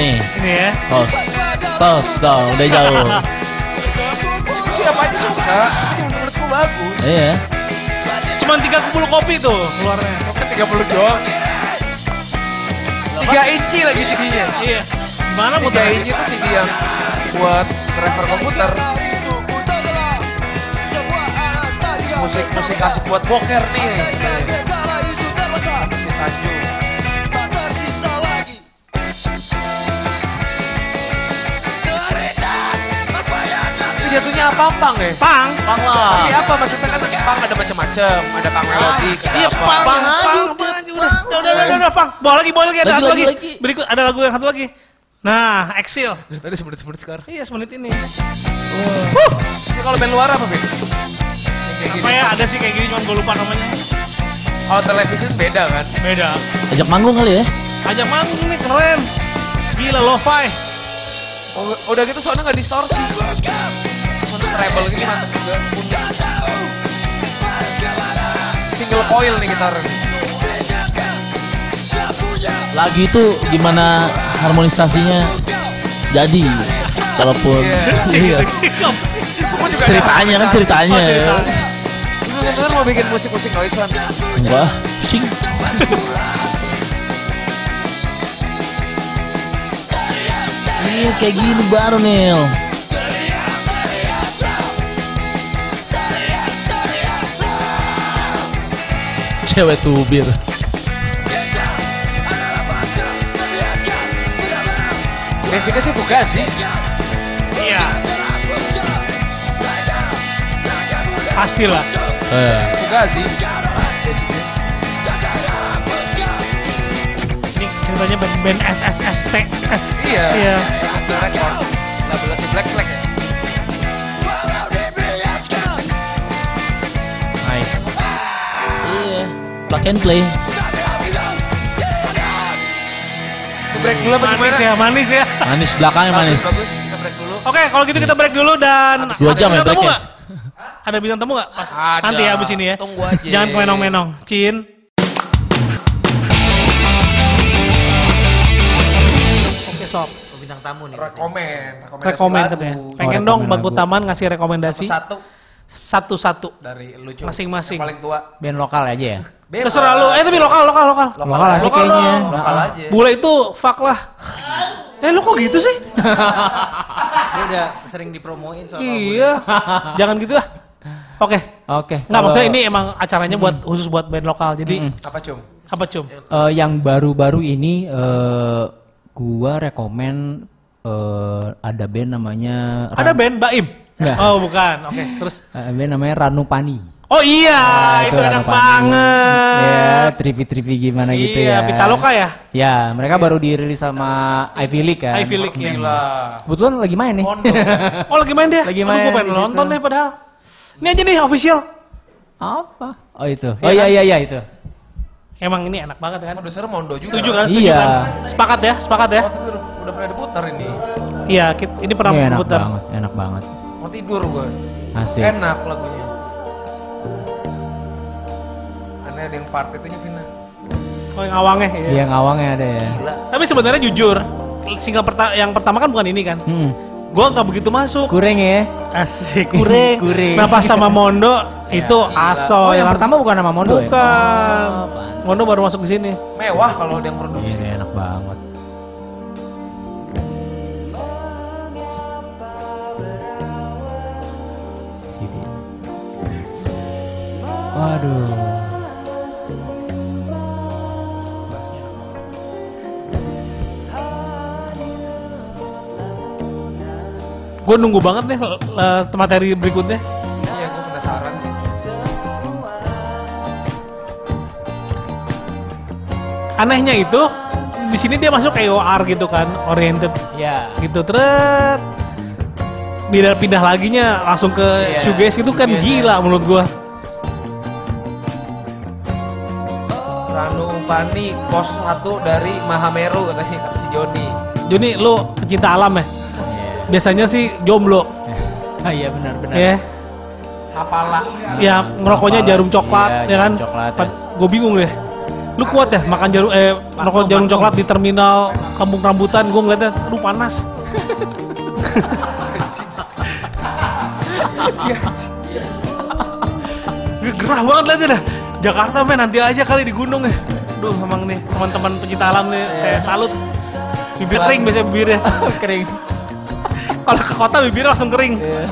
Nih. ini ya Tos. Tos dong, udah jauh. Siapa aja suka. Menurutku bagus. Iya. cuman 30 kopi tuh keluarnya Oke 30 doang. 3 inci lagi CD-nya. iya gimana 3 muter inci itu CD yang buat driver komputer. Musik musik asik buat boker nih. Si Tanjung. Jatuhnya apa pang ya? pang Pang lah. Ini apa maksudnya kan pang ada macam-macam, ada pang melodik, ada Iya, apa? pang. pang pang pang udah pang. udah udah udah, pang bawa lagi bawa lagi ada Lagi, satu lagi lagi. berikut ada lagu yang satu lagi nah Exil Dari tadi semenit-semenit sekarang. iya semenit ini Ini kalau band luar apa, gini. apa ya ada sih kayak gini cuman gue lupa namanya Kalau television beda kan? beda Ajak manggung kali ya. ajak manggung nih keren gila lo-fi Oh, udah gitu soalnya nggak distorsi. Soalnya treble gini mantep juga. Punya. Single coil nih gitar. Lagi itu gimana harmonisasinya jadi walaupun iya. Ada ceritanya kan ceritanya Oh, ceritanya. Bener mau bikin musik-musik noise kan? enggak sing Ini kayak gini baru Nil Cewek tubir Basicnya sih Fugazi. Iya. Pastilah. Eh, Fugazi. Basicnya. Ini ceritanya band-band SSST. S Iya. Iya. Record. Labelnya si Black Flag ya. nice. Iya. Plug and play. Break dulu apa Manis gimana? ya, manis ya. Manis belakangnya manis. bagus. Kita break dulu. Oke, kalau gitu kita break dulu dan Dua jam ya breaknya? Ada bintang tamu nggak? Pas Ada. Nanti ya abis ini ya. Tunggu aja. Jangan menong-menong. Cin. Oke sob, bintang tamu nih. Rekomen. Rekomendasi rekomen lagu. katanya. Pengen dong Bang. Taman ngasih rekomendasi Satu satu-satu. dari lu Cuk. Masing-masing. Yang paling tua. Band lokal aja ya. Bebas. Terserah lu. Eh tapi lokal, lokal, lokal. Lokal asik Lokal kayaknya. dong. Lokal aja. Bule itu fuck lah. Eh lu kok gitu sih? [laughs] Dia udah sering dipromoin soal iya. [laughs] Jangan gitu lah. Oke. Oke. Nggak kalau, maksudnya ini emang acaranya buat khusus buat band lokal. Jadi Apa Cum? apa cum? eh, yang baru-baru ini eh, gua rekomen eh, ada band namanya Ada band Baim? Nggak. Oh bukan. Oke. Terus [laughs] eh, band namanya Ranu Pani. Oh iya, Nah, itu, Ranu enak banget. Ya, tripi-tripi gimana gitu iya, ya. Pitaloka ya? Ya, mereka baru dirilis sama Ivy League kan. Ivy League ya. Gila. Kebetulan lagi main nih. Mondo. Oh lagi main dia? Lagi Aduh, main Gue pengen nonton deh padahal. Ini aja nih official. Apa? Oh itu. Iya Oh iya kan? iya iya itu. Emang ini enak banget kan? Produser Mondo juga. Setuju kan? Setuju Iya. kan? Sepakat ya? Sepakat ya? Oh, tidur. Udah pernah diputar ini. Iya, ini pernah Ini enak putar. banget, enak banget. Mau tidur gue. Asik. Enak lagunya. Aneh ada yang part itunya Vina. Oh yang awangnya ya. Iya ngawangnya ada ya. Gila. Tapi sebenarnya jujur, single perta yang pertama kan bukan ini kan. Hmm. Gua nggak begitu masuk. Kurang ya. Asik, kureng. [laughs] Kureng. Nah pas sama Mondo itu aso Oh, yang yang pertama bukan nama Mondo ya? Bukan. Mondo baru masuk di sini. Mewah kalau ada yang produksi. Ini enak banget. Sini. Waduh. Gue nunggu banget nih eh, materi berikutnya. Iya, gue penasaran sih. Anehnya itu di sini dia masuk kayak OR gitu kan, oriented Ya. gitu terus pindah pindah laginya langsung ke Iya, shoegaze itu kan shoegaze, gila menurut gua. Ranu Pani pos satu dari Mahameru katanya kata si Joni. Joni lu pecinta alam ya? Biasanya sih jomblo [laughs] Ah iya benar benar. ya. Hapala. Ya ngerokoknya jarum coklat Iya, ya kan? coklat, ya. Gue bingung deh. Lu kuat ya makan jarum eh ngerokok jarum coklat di terminal kampung rambutan gue ngeliatnya aduh panas. [laughs] Gerah banget liatnya dah. Jakarta men nanti aja kali di gunung ya. Duh emang nih teman-teman pecinta alam nih saya salut. Bibir kering biasanya bibirnya. [laughs] Kering. Kalau ke kota bibirnya langsung kering. Iya.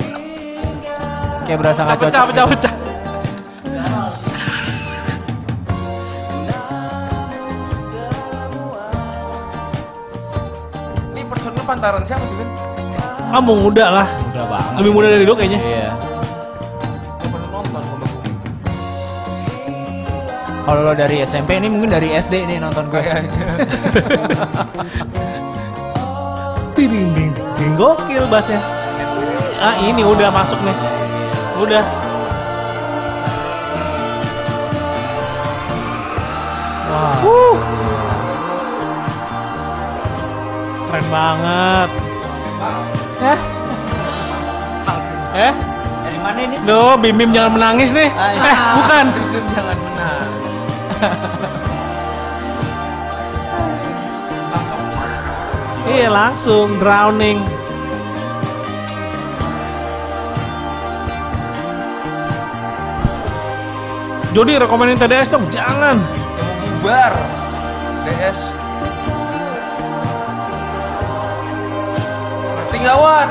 Kayak berasa nggak Pecah, cocok. pecah, gitu. pecah. Ini personil pantaran siapa sih, Vin? Kamu muda lah. Udah banget. Lebih muda dari lu kayaknya. Iya. Kalau lo dari SMP ini mungkin dari SD nih nonton gue. [laughs] [laughs] Kayaknya. Ding gokil bassnya. Ah ini udah masuk nih. Udah. Wah. Wuh. Keren banget. Eh, Eh? Dari mana ini? Duh, Bim Bim jangan menangis nih. Ah, iya. Eh, bukan. Bim jangan menang. Langsung. Iya, langsung drowning. Jody rekomenin TDS dong, jangan. Bubar. DS. Ngerti nggak Wan?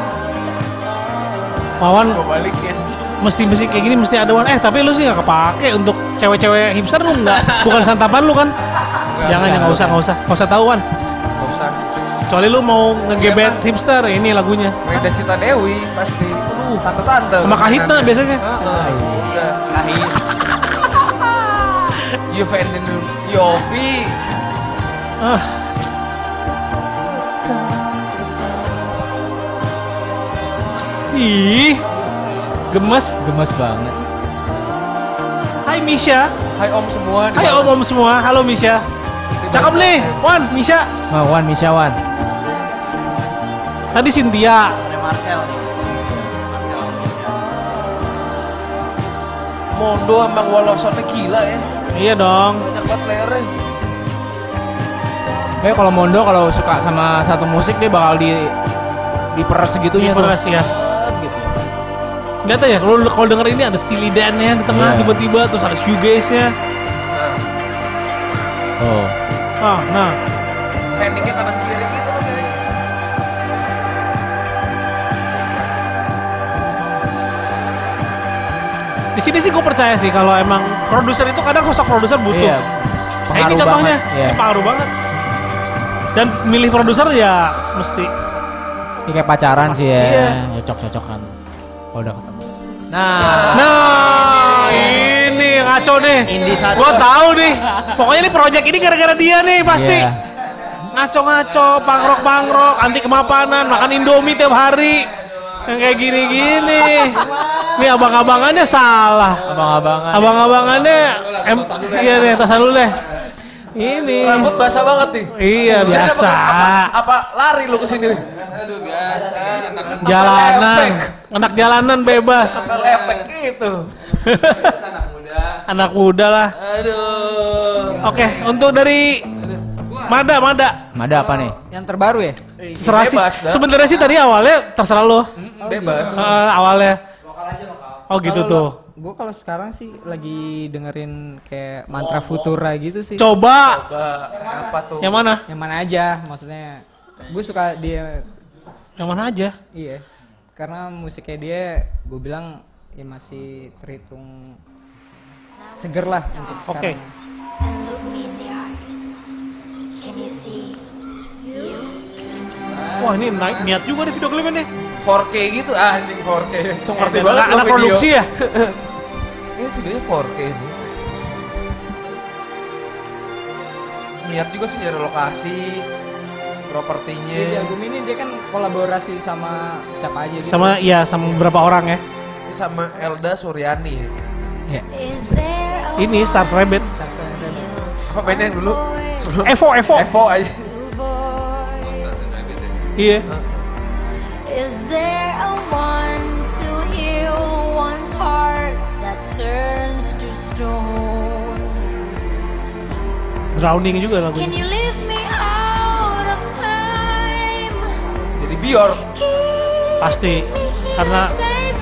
Wawan Gue balikin. mesti mesti kayak gini mesti ada wan. Eh tapi lu sih nggak kepake untuk cewek-cewek hipster lu nggak? Bukan santapan lu kan? jangan ya nggak usah nggak usah nggak usah tahu wan. Gak usah. Kecuali lu mau ngegebet hipster, ini lagunya. Reda Sita Dewi pasti. Tante-tante. Sama Kahitna biasanya. Heeh, Udah. Kahit. Juventus Yofi. Ah. Ih, gemes. Gemes banget. Hai Misha. Hai Om semua. Hai mana? om-om semua. Halo Misha. Cakep nih, Wan, Misha. Oh, Wan Misha Wan. Tadi Cynthia. Ada Marcel nih. Mondo sama Wolosonnya gila ya. Iya dong. Banyak banget layernya. Eh kalau Mondo kalau suka sama satu musik dia bakal di diperes segitunya tuh. Diperes ya. Gitu. Lihat aja, kalau kalau denger ini ada Steely Dan-nya di tengah Iya. tiba-tiba, terus ada shoegaze-nya. Nah, Oh. Ah, nah. Sini sih gue percaya sih kalau emang produser itu kadang sosok produser butuh. Iya. Nah, ini contohnya, banget, iya. ini pengaruh banget. Dan milih produser ya mesti. Ini kayak pacaran sih ya. Iya. Cocok-cocokan. Kalau udah ketemu. Nah, Nah, ini ngaco nih. Indi satu. Gue tahu nih. Pokoknya ini project ini gara-gara dia nih pasti. Iya. Ngaco-ngaco, pangrok pangrok, anti kemapanan, makan indomie tiap hari. Yang kayak gini-gini. Nih abang-abangannya salah. abang-abangan. Abang-abangannya em, iya nih tasan dulu deh. Ini. Rambut basah banget nih. Iya Jadi biasa. Apa, apa, apa lari lu ke sini? Aduh biasa. Anak, Jalanan. Anak jalanan bebas. Anak lepek gitu. Anak muda. Anak muda lah. Aduh. Oke, untuk dari Mada, Mada. Mada apa nih? Yang terbaru ya? Terserah sih. Bebas, dah. Sebenarnya sih tadi awalnya terserah lo. Bebas. Eh, awalnya. Oh gitu tuh. Gue kalau sekarang sih lagi dengerin kayak mantra futura gitu sih. Coba Coba apa tuh? yang mana? Yang mana aja maksudnya. Gue suka dia Yang mana aja? iya. Karena musiknya dia gue bilang ya masih terhitung seger lah untuk Oke. sekarang. Wah ini naik niat juga nih video klipnya nih. 4K gitu anjing 4K. So ngerti Eh, banget anak- anak video. produksi ya? [laughs] Ini videonya 4K nih. Niat juga sih nyari lokasi, propertinya. Iya, di album ini dia kan kolaborasi sama siapa aja gitu. Sama ya sama beberapa orang ya. Ini sama Elda Suryani. Is there a Ini Stars Rabbit. Apa bandnya yang dulu? Evo, Evo. Evo aja. Iya. Is there a one to heal one's heart that turns to stone? Drowning juga Can lagunya. you lift me out of time? Jadi Bior. Pasti. Karena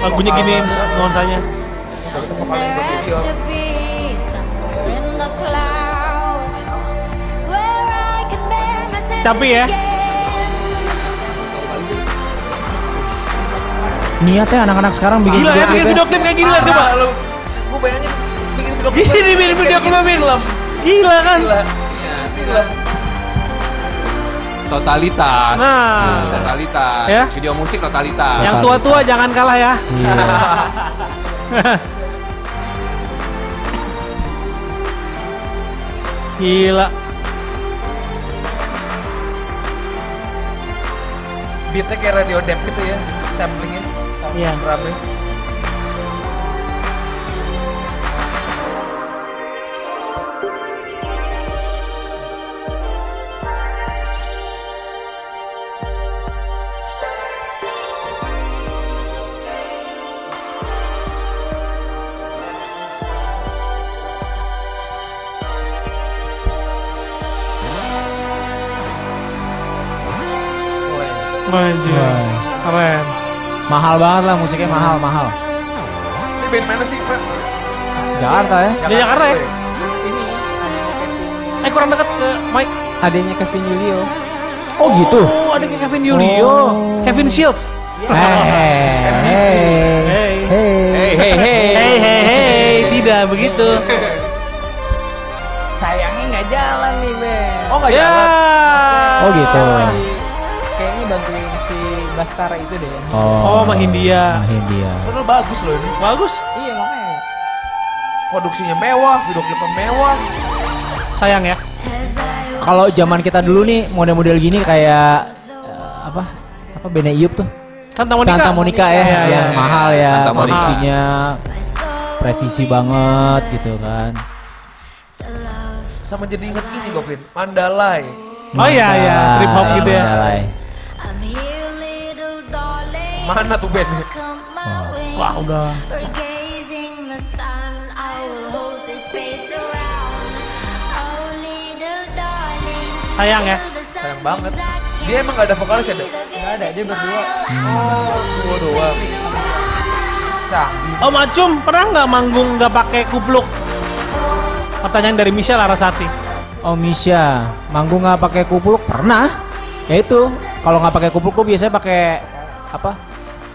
lagunya gini nuansanya. Bior. to be Niatnya anak-anak sekarang bikin Gila ya video bikin klip video klip kayak gini lah coba. Lu, gue bayangin bikin video klip. Gini bikin video klip film. Gila kan? Gila. Iya, film. Totalitas. Nah. Totalitas. Ya. Video musik totalitas. Yang tua-tua jangan kalah ya. [laughs] Gila. Beatnya kayak radio dep gitu ya. Samplingnya. Sama Iya. Mahal banget lah musiknya mahal mahal. Ini band mana sih, Pak? Jakarta ya. Di Jakarta ya? Ini Eh kurang dekat ke mic. adanya Kevin Julio. Oh gitu. Oh, ada kayak Kevin Yulio. Oh. Kevin Shields. Hey, [laughs] hey, Hey. hey. Hey hey hey. Hey, hey, hey. Tidak begitu. [laughs] Sayangnya nggak jalan nih, Ben. Oh, nggak Ya. jalan. Oh gitu. bantuin si Baskara itu deh. Oh, sama Hindia. Hindia. Padahal bagus loh ini. Bagus. Iya makanya. Produksinya mewah, video klipnya mewah. Sayang ya. Kalau zaman kita dulu nih model-model gini kayak eh, apa? Apa Bene Iup tuh? Santa Monica. Santa Monica ya, Iya, yang iya, iya. mahal ya, Santa Monica. produksinya presisi banget gitu kan. Sama jadi inget ini Govin, Mandalay. Oh iya iya, trip hop gitu ya. Mandalay. Mana tuh bandnya? Way. Wah, udah. Oh. Sayang ya. Sayang banget. Dia emang gak ada vokalis ya, Dek? Nggak ada, dia berdua. Oh, dua doang. Canggih. Om Acum pernah nggak manggung nggak pakai kupluk? Pertanyaan dari Michelle Larasati. Oh Misha, manggung nggak pakai kupluk pernah? Ya itu, kalau nggak pakai kupluk gue biasanya pakai apa?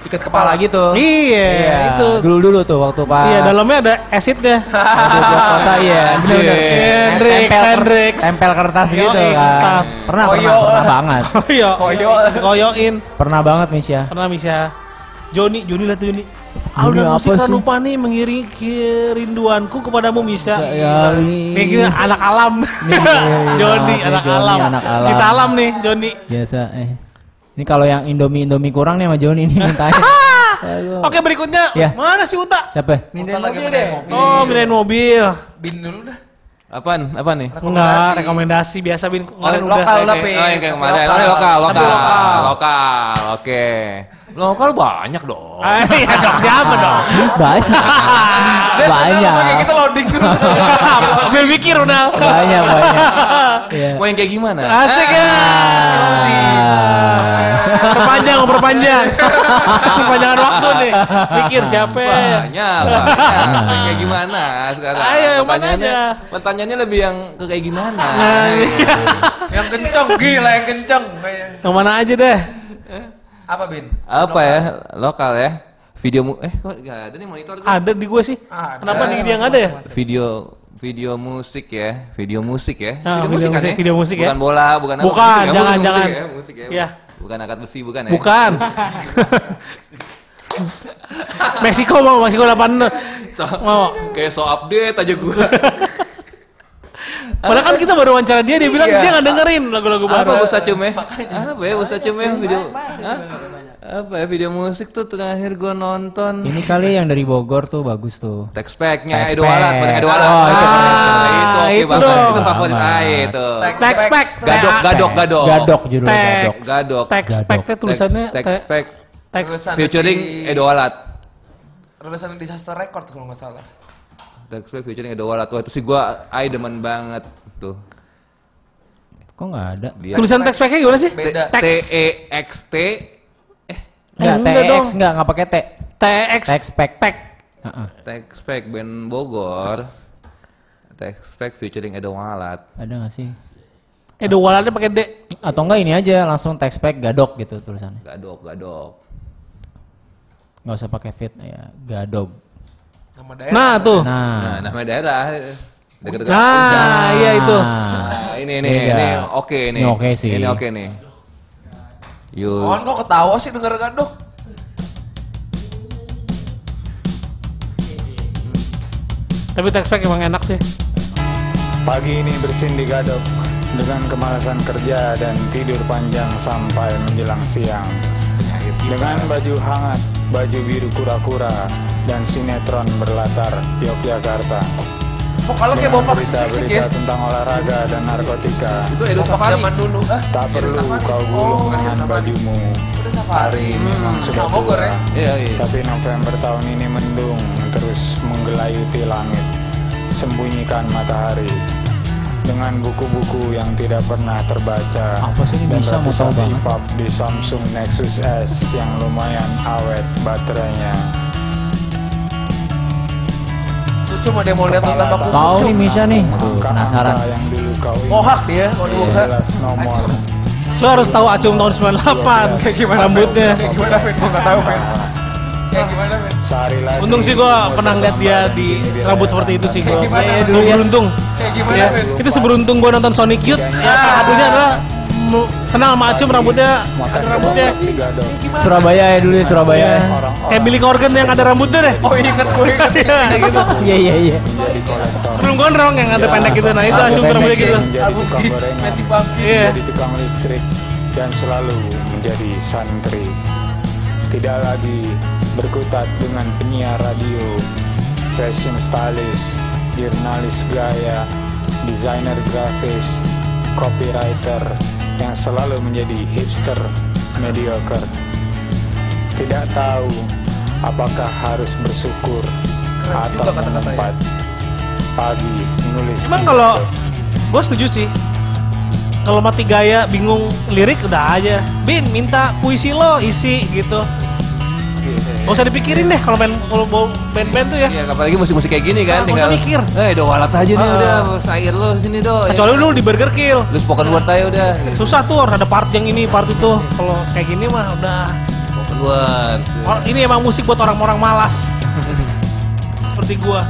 Ikat kepala gitu. Iya, itu. Dulu dulu tuh waktu pas. Iya, dalamnya ada keluar kota iya. [laughs] Hendrix, Tempel- Hendrix. Tempel kertas gitu kan. kertas. Pernah, Koyo. pernah, pernah banget. [laughs] Koyo. Koyo. Koyoin. Pernah banget Misha. Pernah Misha. Joni, Joni lihat Joni. Joni Alunan apa musik sih? Ranupani mengiringi kerinduanku kepadamu Misha. Ya, Kayak gini anak alam. [laughs] Joni si anak alam. anak alam. Cita alam nih Joni. biasa. Eh. Ini kalau yang Indomie Indomie kurang nih sama Joni mintain. Aduh. [laughs] Oke berikutnya. Ya. Mana si Uta? Siapa? Main mobil. Oh, mindahin mobil. Bin dulu dah. Apaan? Apa nih? Enggak, rekomendasi biasa bin. Kemarin Oh, lokal udah. Pin. Oh, yang kayak kemarin. Lokal. Lokal, lokal. Lokal. Lokal, oke. Lokal banyak dong. Ah, iya dong, siapa dong? [laughs] Banyak. Banyak. kayak gitu loading [laughs] dulu. Biar mikir udah. Banyak banyak. Iya. Mau yang kayak gimana? Asik ya. Perpanjang, perpanjang. Perpanjangan waktu nih. Mikir siapa? Banyak, banyak. kayak gimana sekarang? Ayo, yang mana pertanyaannya, aja? pertanyaannya lebih yang ke kayak gimana? Nah, iya. yang kenceng, gila yang kenceng. Kayak- Yang mana aja deh. Apa Bin? Apa ya? Lokal ya? Video mu eh kok gak ada nih monitor tuh? Ada di gue sih. Ada. Kenapa di dia nggak ada ya? Video video musik ya, video musik ya. Ah, video kan musik, video musik ya. Bukan bola, bukan apa, Bukan, musik ya, jangan, musik jangan. ya, musik ya. Iya. Bukan angkat besi, bukan ya. Bukan. [laughs] Meksiko mau, Meksiko 8 So, mau. kayak so update aja gua. [laughs] Padahal kan kita baru wawancara dia, dia bilang Iya. dia nggak dengerin lagu-lagu baru. apa Usa Cum ya? Apa ya Usa Cum ya video? Apa ya video musik tuh terakhir gua nonton. Ini kali yang dari Bogor tuh bagus tuh. Text pack-nya Text Edo Walat, Walat. Oh, itu Ah, itu oke Itu banget. dong. Itu favorit saya itu. Text pack. Gadok, gadok, gadok. Gadok judulnya Gadok. Text, Gadok. text Gadok. pack teh tulisannya Text te- pack text. Tulisan featuring Edo Walat. Rilisan Disaster Record kalau nggak salah. Pack featuring Edo Walat. Wah, itu sih gua ai demen banget tuh. Kok nggak ada? Dia Tulisan text packnya gimana sih? Beda. T Text. E X T Enggak, enggak dong. TX enggak, enggak pakai T. TX. Text pack. pack. Heeh. Text pack band Bogor. Text pack featuring Edo Walat. Ada nggak sih? Eh, dua walatnya pakai D. Atau enggak ini aja langsung text pack Gadok gitu tulisannya. Gadok, gadok. Nggak usah pakai fit ya, Gadok. Nama daerah. Nah, tuh. Nah, Nah, nama daerah. Dekat-dekat. Nah, iya itu. Nah, ini ini Beda. ini oke ini. Ini oke sih. Ini oke nih. Yuk. On kok ketawa sih denger gadok? Tapi text pack emang enak sih. Pagi ini bersin di Gadok dengan kemalasan kerja dan tidur panjang sampai menjelang siang. Dengan baju hangat, baju biru kura-kura, dan sinetron berlatar Yogyakarta. Vokalnya kayak bawa Dengan vaksin sih berita-berita ya. tentang olahraga dan narkotika. Itu Edo Safari. zaman dulu. Ah, Tak Edo perlu Safari. kau Oh, gulung bukan dengan Safari. bajumu. Udah safari. Memang sudah Sama Bogor ya. Iya, iya. Tapi November tahun ini mendung terus menggelayuti langit, sembunyikan matahari. Dengan buku-buku yang tidak pernah terbaca Apa sih ini dan bisa? Mau tahu ratusan banget EPUB di Samsung Nexus S yang lumayan awet baterainya. Cuma dia mau lihat tambah kucuk. nih Misha nih. Aduh, penasaran. kau Mohak dia kalau dibuka. Jelas nomor. So harus tahu Acung tahun 98 kayak gimana rambutnya. Kayak gimana, Fen? Gua nggak tahu, Fen. Kayak gimana, Fen? Untung sih gua umur pernah lihat dia di rambut seperti itu sih tanpa gua. gimana, beruntung. Kayak gimana, Ya, Fen? itu seberuntung gua nonton Sonic Youth. Ya, salah satunya adalah Kenal sama Acum rambutnya ada rambutnya. Surabaya ya dulu ya Surabaya. Orang-orang kayak Billy Corgan yang ada rambutnya deh. Oh inget gue inget. Iya. Iya iya iya. Sebelum gondrong yang ada pendek gitu. Nah, itu Acum pendek rambutnya gitu. Gis, gorengan. Messi Bangkit. Iya. menjadi tukang listrik dan selalu menjadi santri. Tidak lagi berkutat dengan penyiar radio, fashion stylist, jurnalis gaya, desainer grafis, copywriter yang selalu menjadi hipster mediocre. Tidak tahu apakah harus bersyukur Keren atau mengumpat pagi menulis. Emang kalau gue setuju sih. Kalau mati gaya bingung lirik udah aja. Bin minta puisi lo isi gitu. Gak usah dipikirin deh kalau main kalau mau band-band tuh ya. Iya, apalagi musik-musik kayak gini kan Ah, nggak usah mikir. Eh, do walat aja nih Ah. udah, sair lo sini do. Kecuali lu di Burger Kill. lu spoken word aja udah. Susah tuh harus ada part yang ini, part itu. Kalau kayak gini mah udah. Spoken word. Or- ini emang musik buat orang-orang malas. [laughs] Seperti gua.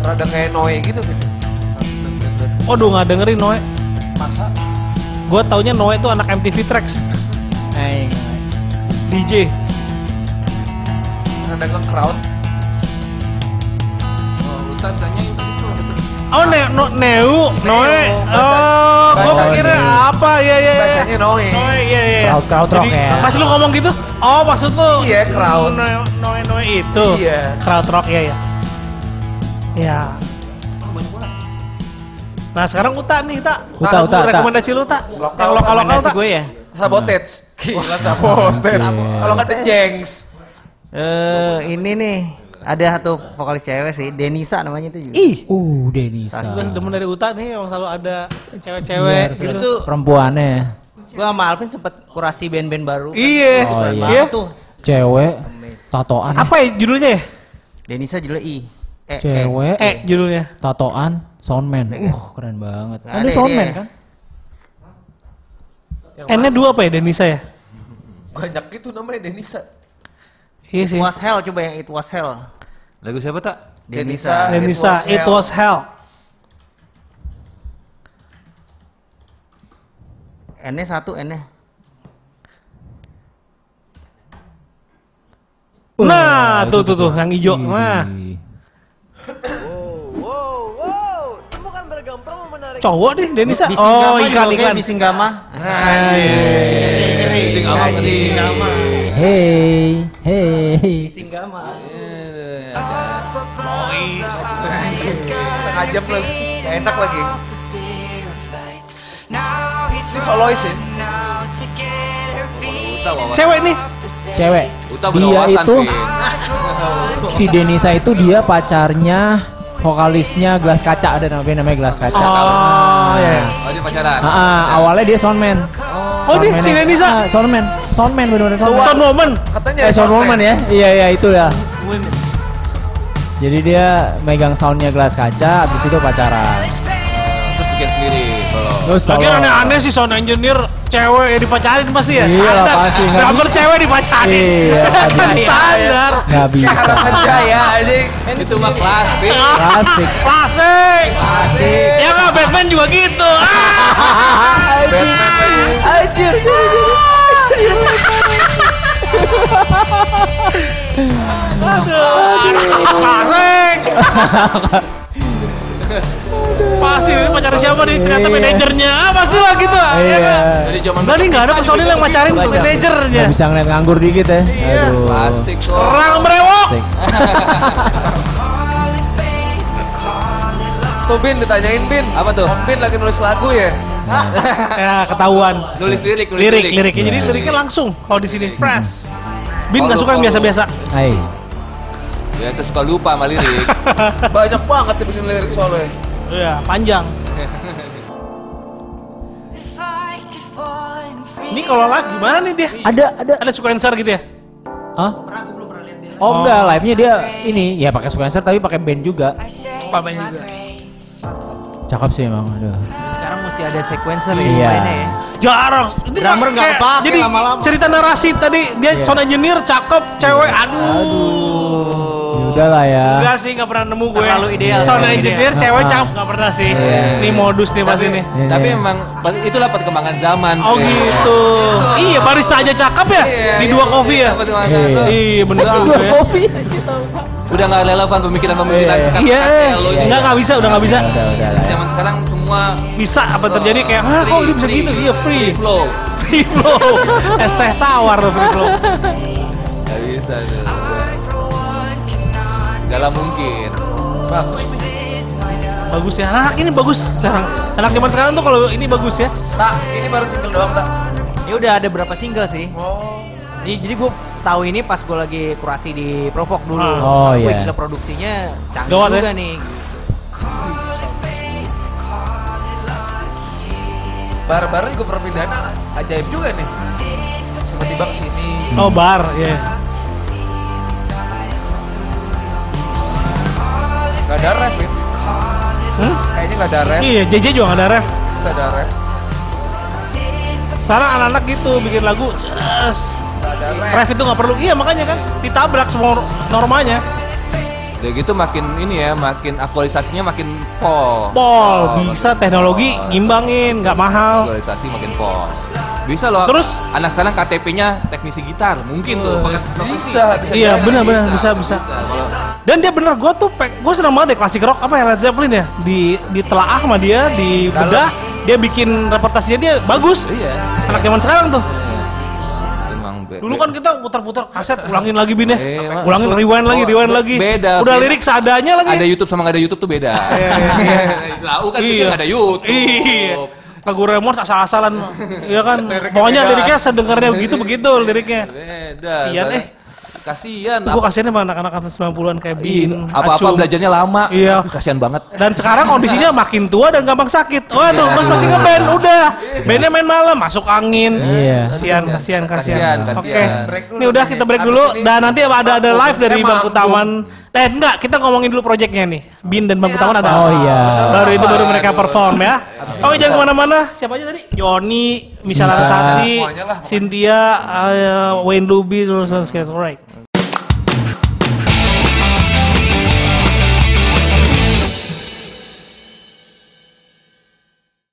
Rada kayak Noe gitu kan. Waduh nggak dengerin Noe. Masa? Gua taunya Noe itu anak MTV Tracks, Aing. DJ. Rada ke crowd. Oh, Utan tanyain tuh. Oh, ne no, Neu, Noe. Oh, gua Bacanya. pikirnya apa? Ya ya ya. Bacanya Noe. Noe, iya iya. Crowd- crowd rock ya. Pas lu ngomong gitu, oh maksud lu Iya, crowd. Noe Noe, Noe itu. Iya. Crowd rock ya ya. Ya. Nah sekarang Uta nih Tak. Uta, Nah, Uta, Uta. Rekomendasi lu Tak. Yang lokal lokal Rekomendasi Tak. gue ya. Sabotage. Gila sabotage. Kalau nggak ada Jengs. Eh ini nih ada satu vokalis cewek sih, Denisa namanya itu juga. Ih. Uh, Denisa. Gue demen dari Uta nih emang selalu ada cewek-cewek Iya, gitu. Itu Perempuannya gue sama Alvin sempet kurasi band-band baru. kan. Iya. Oh, Keren iya. Iya. tuh. cewek tatoan. Apa ya judulnya ya? Denisa judulnya I. Eh, Cewek Eh judulnya. tatoan soundman. Uh, keren banget. Nah, ada soundman dia. kan? N-nya dua apa ya Denisa ya? Banyak gitu namanya Denisa. Iya It sih. was hell coba yang It was hell. Lagu siapa tak? Denisa. Denisa, It Was Hell. N-nya satu N-nya. Nah, tuh tuh tuh yang hijau. Nah, [clears throat] cowok deh Denisa. Oh, juga ikan oke, ikan. Bisinggama. Sing apa tadi? Bisinggama. Hey, hey. Bisinggama. Setengah jam lagi. Gak enak lagi. Ini solois ya? Cewek nih. Cewek. Uta Dia itu si Denisa itu dia pacarnya vokalisnya gelas kaca ada namanya namanya gelas kaca. Oh, ya. Oh, dia pacaran. Ah, ah, awalnya dia soundman. Oh, nih si. Denisa. Ah, soundman, soundman benar-benar soundman. Sound Woman. Katanya Eh, sound woman ya? Iya, iya itu ya. Women. Jadi dia megang soundnya gelas kaca, habis itu pacaran. Terus bikin sendiri. Terus Lagian aneh-aneh sih sound engineer cewek yang dipacarin pasti ya. Iya lah, Standar. pasti, Drummer bisa. cewek dipacarin. Iya, [laughs] kan bisa. standar. Nggak bisa. Harapan saya anjing. Itu mah klasik. Klasik. Klasik. Klasik. Ya nggak Batman juga gitu. Ah. [laughs] Anjir. Klasik. Pasti ini pacar siapa nih? Ternyata Iya. manajernya. Ah, pasti lah gitu. ah, ya Iya. kan? Dari zaman Tadi nggak ada personil yang macarin tuh manajernya. Bisa ngeliat nganggur dikit ya. Iya. Aduh. Perang berewok. Klasik. [laughs] Tuh Bin ditanyain Bin. Apa tuh? Om Bin lagi nulis lagu ya? [laughs] Ya ketahuan. Nulis lirik, nulis Lirik, lirik. liriknya jadi liriknya langsung. Kalau di sini fresh. Bin nggak suka yang biasa-biasa. Hai. Biasa suka lupa sama lirik. [laughs] Banyak banget dia bikin lirik soalnya. Iya, panjang. [laughs] Ini kalau live gimana nih dia? Ada ada. Ada sequencer gitu ya? Hah? Oh enggak, live-nya dia ini ya pakai sequencer tapi pakai band juga. Pamen juga. Cakep sih emang. Aduh. Sekarang mesti ada sequencer ya Iya. mainnya ya. Jarang. Ini Drummer nggak kepake Jadi lama-lama. cerita narasi tadi dia sound engineer cakep, cewek aduh. Aduh. Udah lah ya. Enggak sih, nggak pernah nemu gue. Terlalu ideal. Sound Terlalu engineer ideal. cewek Ah. cakep nggak pernah sih. Iya. Ini modus nih pasti nih. Iya, tapi iya. emang itulah perkembangan zaman. Oh Fe. gitu. Iya, barista aja cakep ya Iya, di iya, dua kopi ya. Iya. Iya, bener Udah- juga ya. Kopi. [laughs] Udah nggak relevan pemikiran-pemikiran Iya. sekarang. Iya, lo enggak nggak bisa, udah nggak bisa. Udah udah lah. ya. Zaman sekarang semua Bisa apa terjadi kayak, "Hah, kok ini bisa gitu?" Iya, free. Free flow. Free flow. [laughs] Es teh tawar tuh free flow. Gak bisa tuh. Segala mungkin. Bagus. Bagus ya. Anak ini bagus sekarang. Anak zaman sekarang tuh kalau ini bagus ya. Tak, ini baru single doang, Tak. Ya udah ada berapa single sih. Oh. Jadi, jadi gue tahu ini pas gue lagi kurasi di Provok dulu. Ah. Oh, iya. gila produksinya canggih Gawat, juga ya? nih. Bar-bar juga perpindahan ajaib juga nih. Tiba-tiba ke sini. Oh, bar, ya. Gak ada ref, Vin. Hmm? Kayaknya gak ada ref. Iya, JJ juga nggak ada ref. Gak ada ref. Sekarang anak-anak gitu bikin lagu, Gak ada ref. ref itu nggak perlu. Iya makanya kan ditabrak semua normanya. Udah gitu makin ini ya, makin aktualisasinya makin pol. Pol bisa teknologi ngimbangin, nggak mahal. Aktualisasi makin pol. Bisa loh. Terus? anak sekarang KTP-nya teknisi gitar, mungkin tuh. pakai profesi. Bisa, bisa. Iya benar-benar bisa bisa. Kalau Dan dia bener, gue tuh gue senang banget deh klasik rock apa ya Led Zeppelin ya di ditelaah sama dia di bedah dia bikin reportasenya dia bagus. iya. Anak zaman sekarang tuh. Be- Dulu kan kita putar-putar kaset ulangin lagi bin ya. Eh, emang- ulangin rewind lagi, Oh, rewind lagi. beda, Udah beda. lirik seadanya lagi. ada YouTube sama nggak ada YouTube tuh beda. [laughs] [laughs] Lau kan nggak ada YouTube. Iya. Lagu Remons asal-asalan. Iya kan. Pokoknya liriknya sedengarnya [laughs] begitu begitu liriknya. Beda. Soalnya- eh. Kasian. Gue kasihan sama anak-anak atas 90-an kayak Iya, Bin, apa-apa belajarnya lama. Iya. Aduh, Kasian banget. Dan sekarang kondisinya makin tua dan gampang sakit. Waduh, Iya. mas masih ngeband, udah. Bandnya main malam, masuk angin. Iya. Kasihan, kasihan, Kasihan, kasihan. Oke, kasihan. Break dulu ini udah kita break dulu. Dan nanti ada ada live dari Emang, Bangku Taman. Eh enggak, kita ngomongin dulu proyeknya nih. Bin dan Bangku Taman ada. Oh iya. Baru itu baru mereka perform ya. Oke, jangan ke mana-mana. Siapa aja tadi? Yoni, Misha. Larasati, lah, pokoknya. Cynthia, eh, Wayne Luby, terus terus terus. Alright.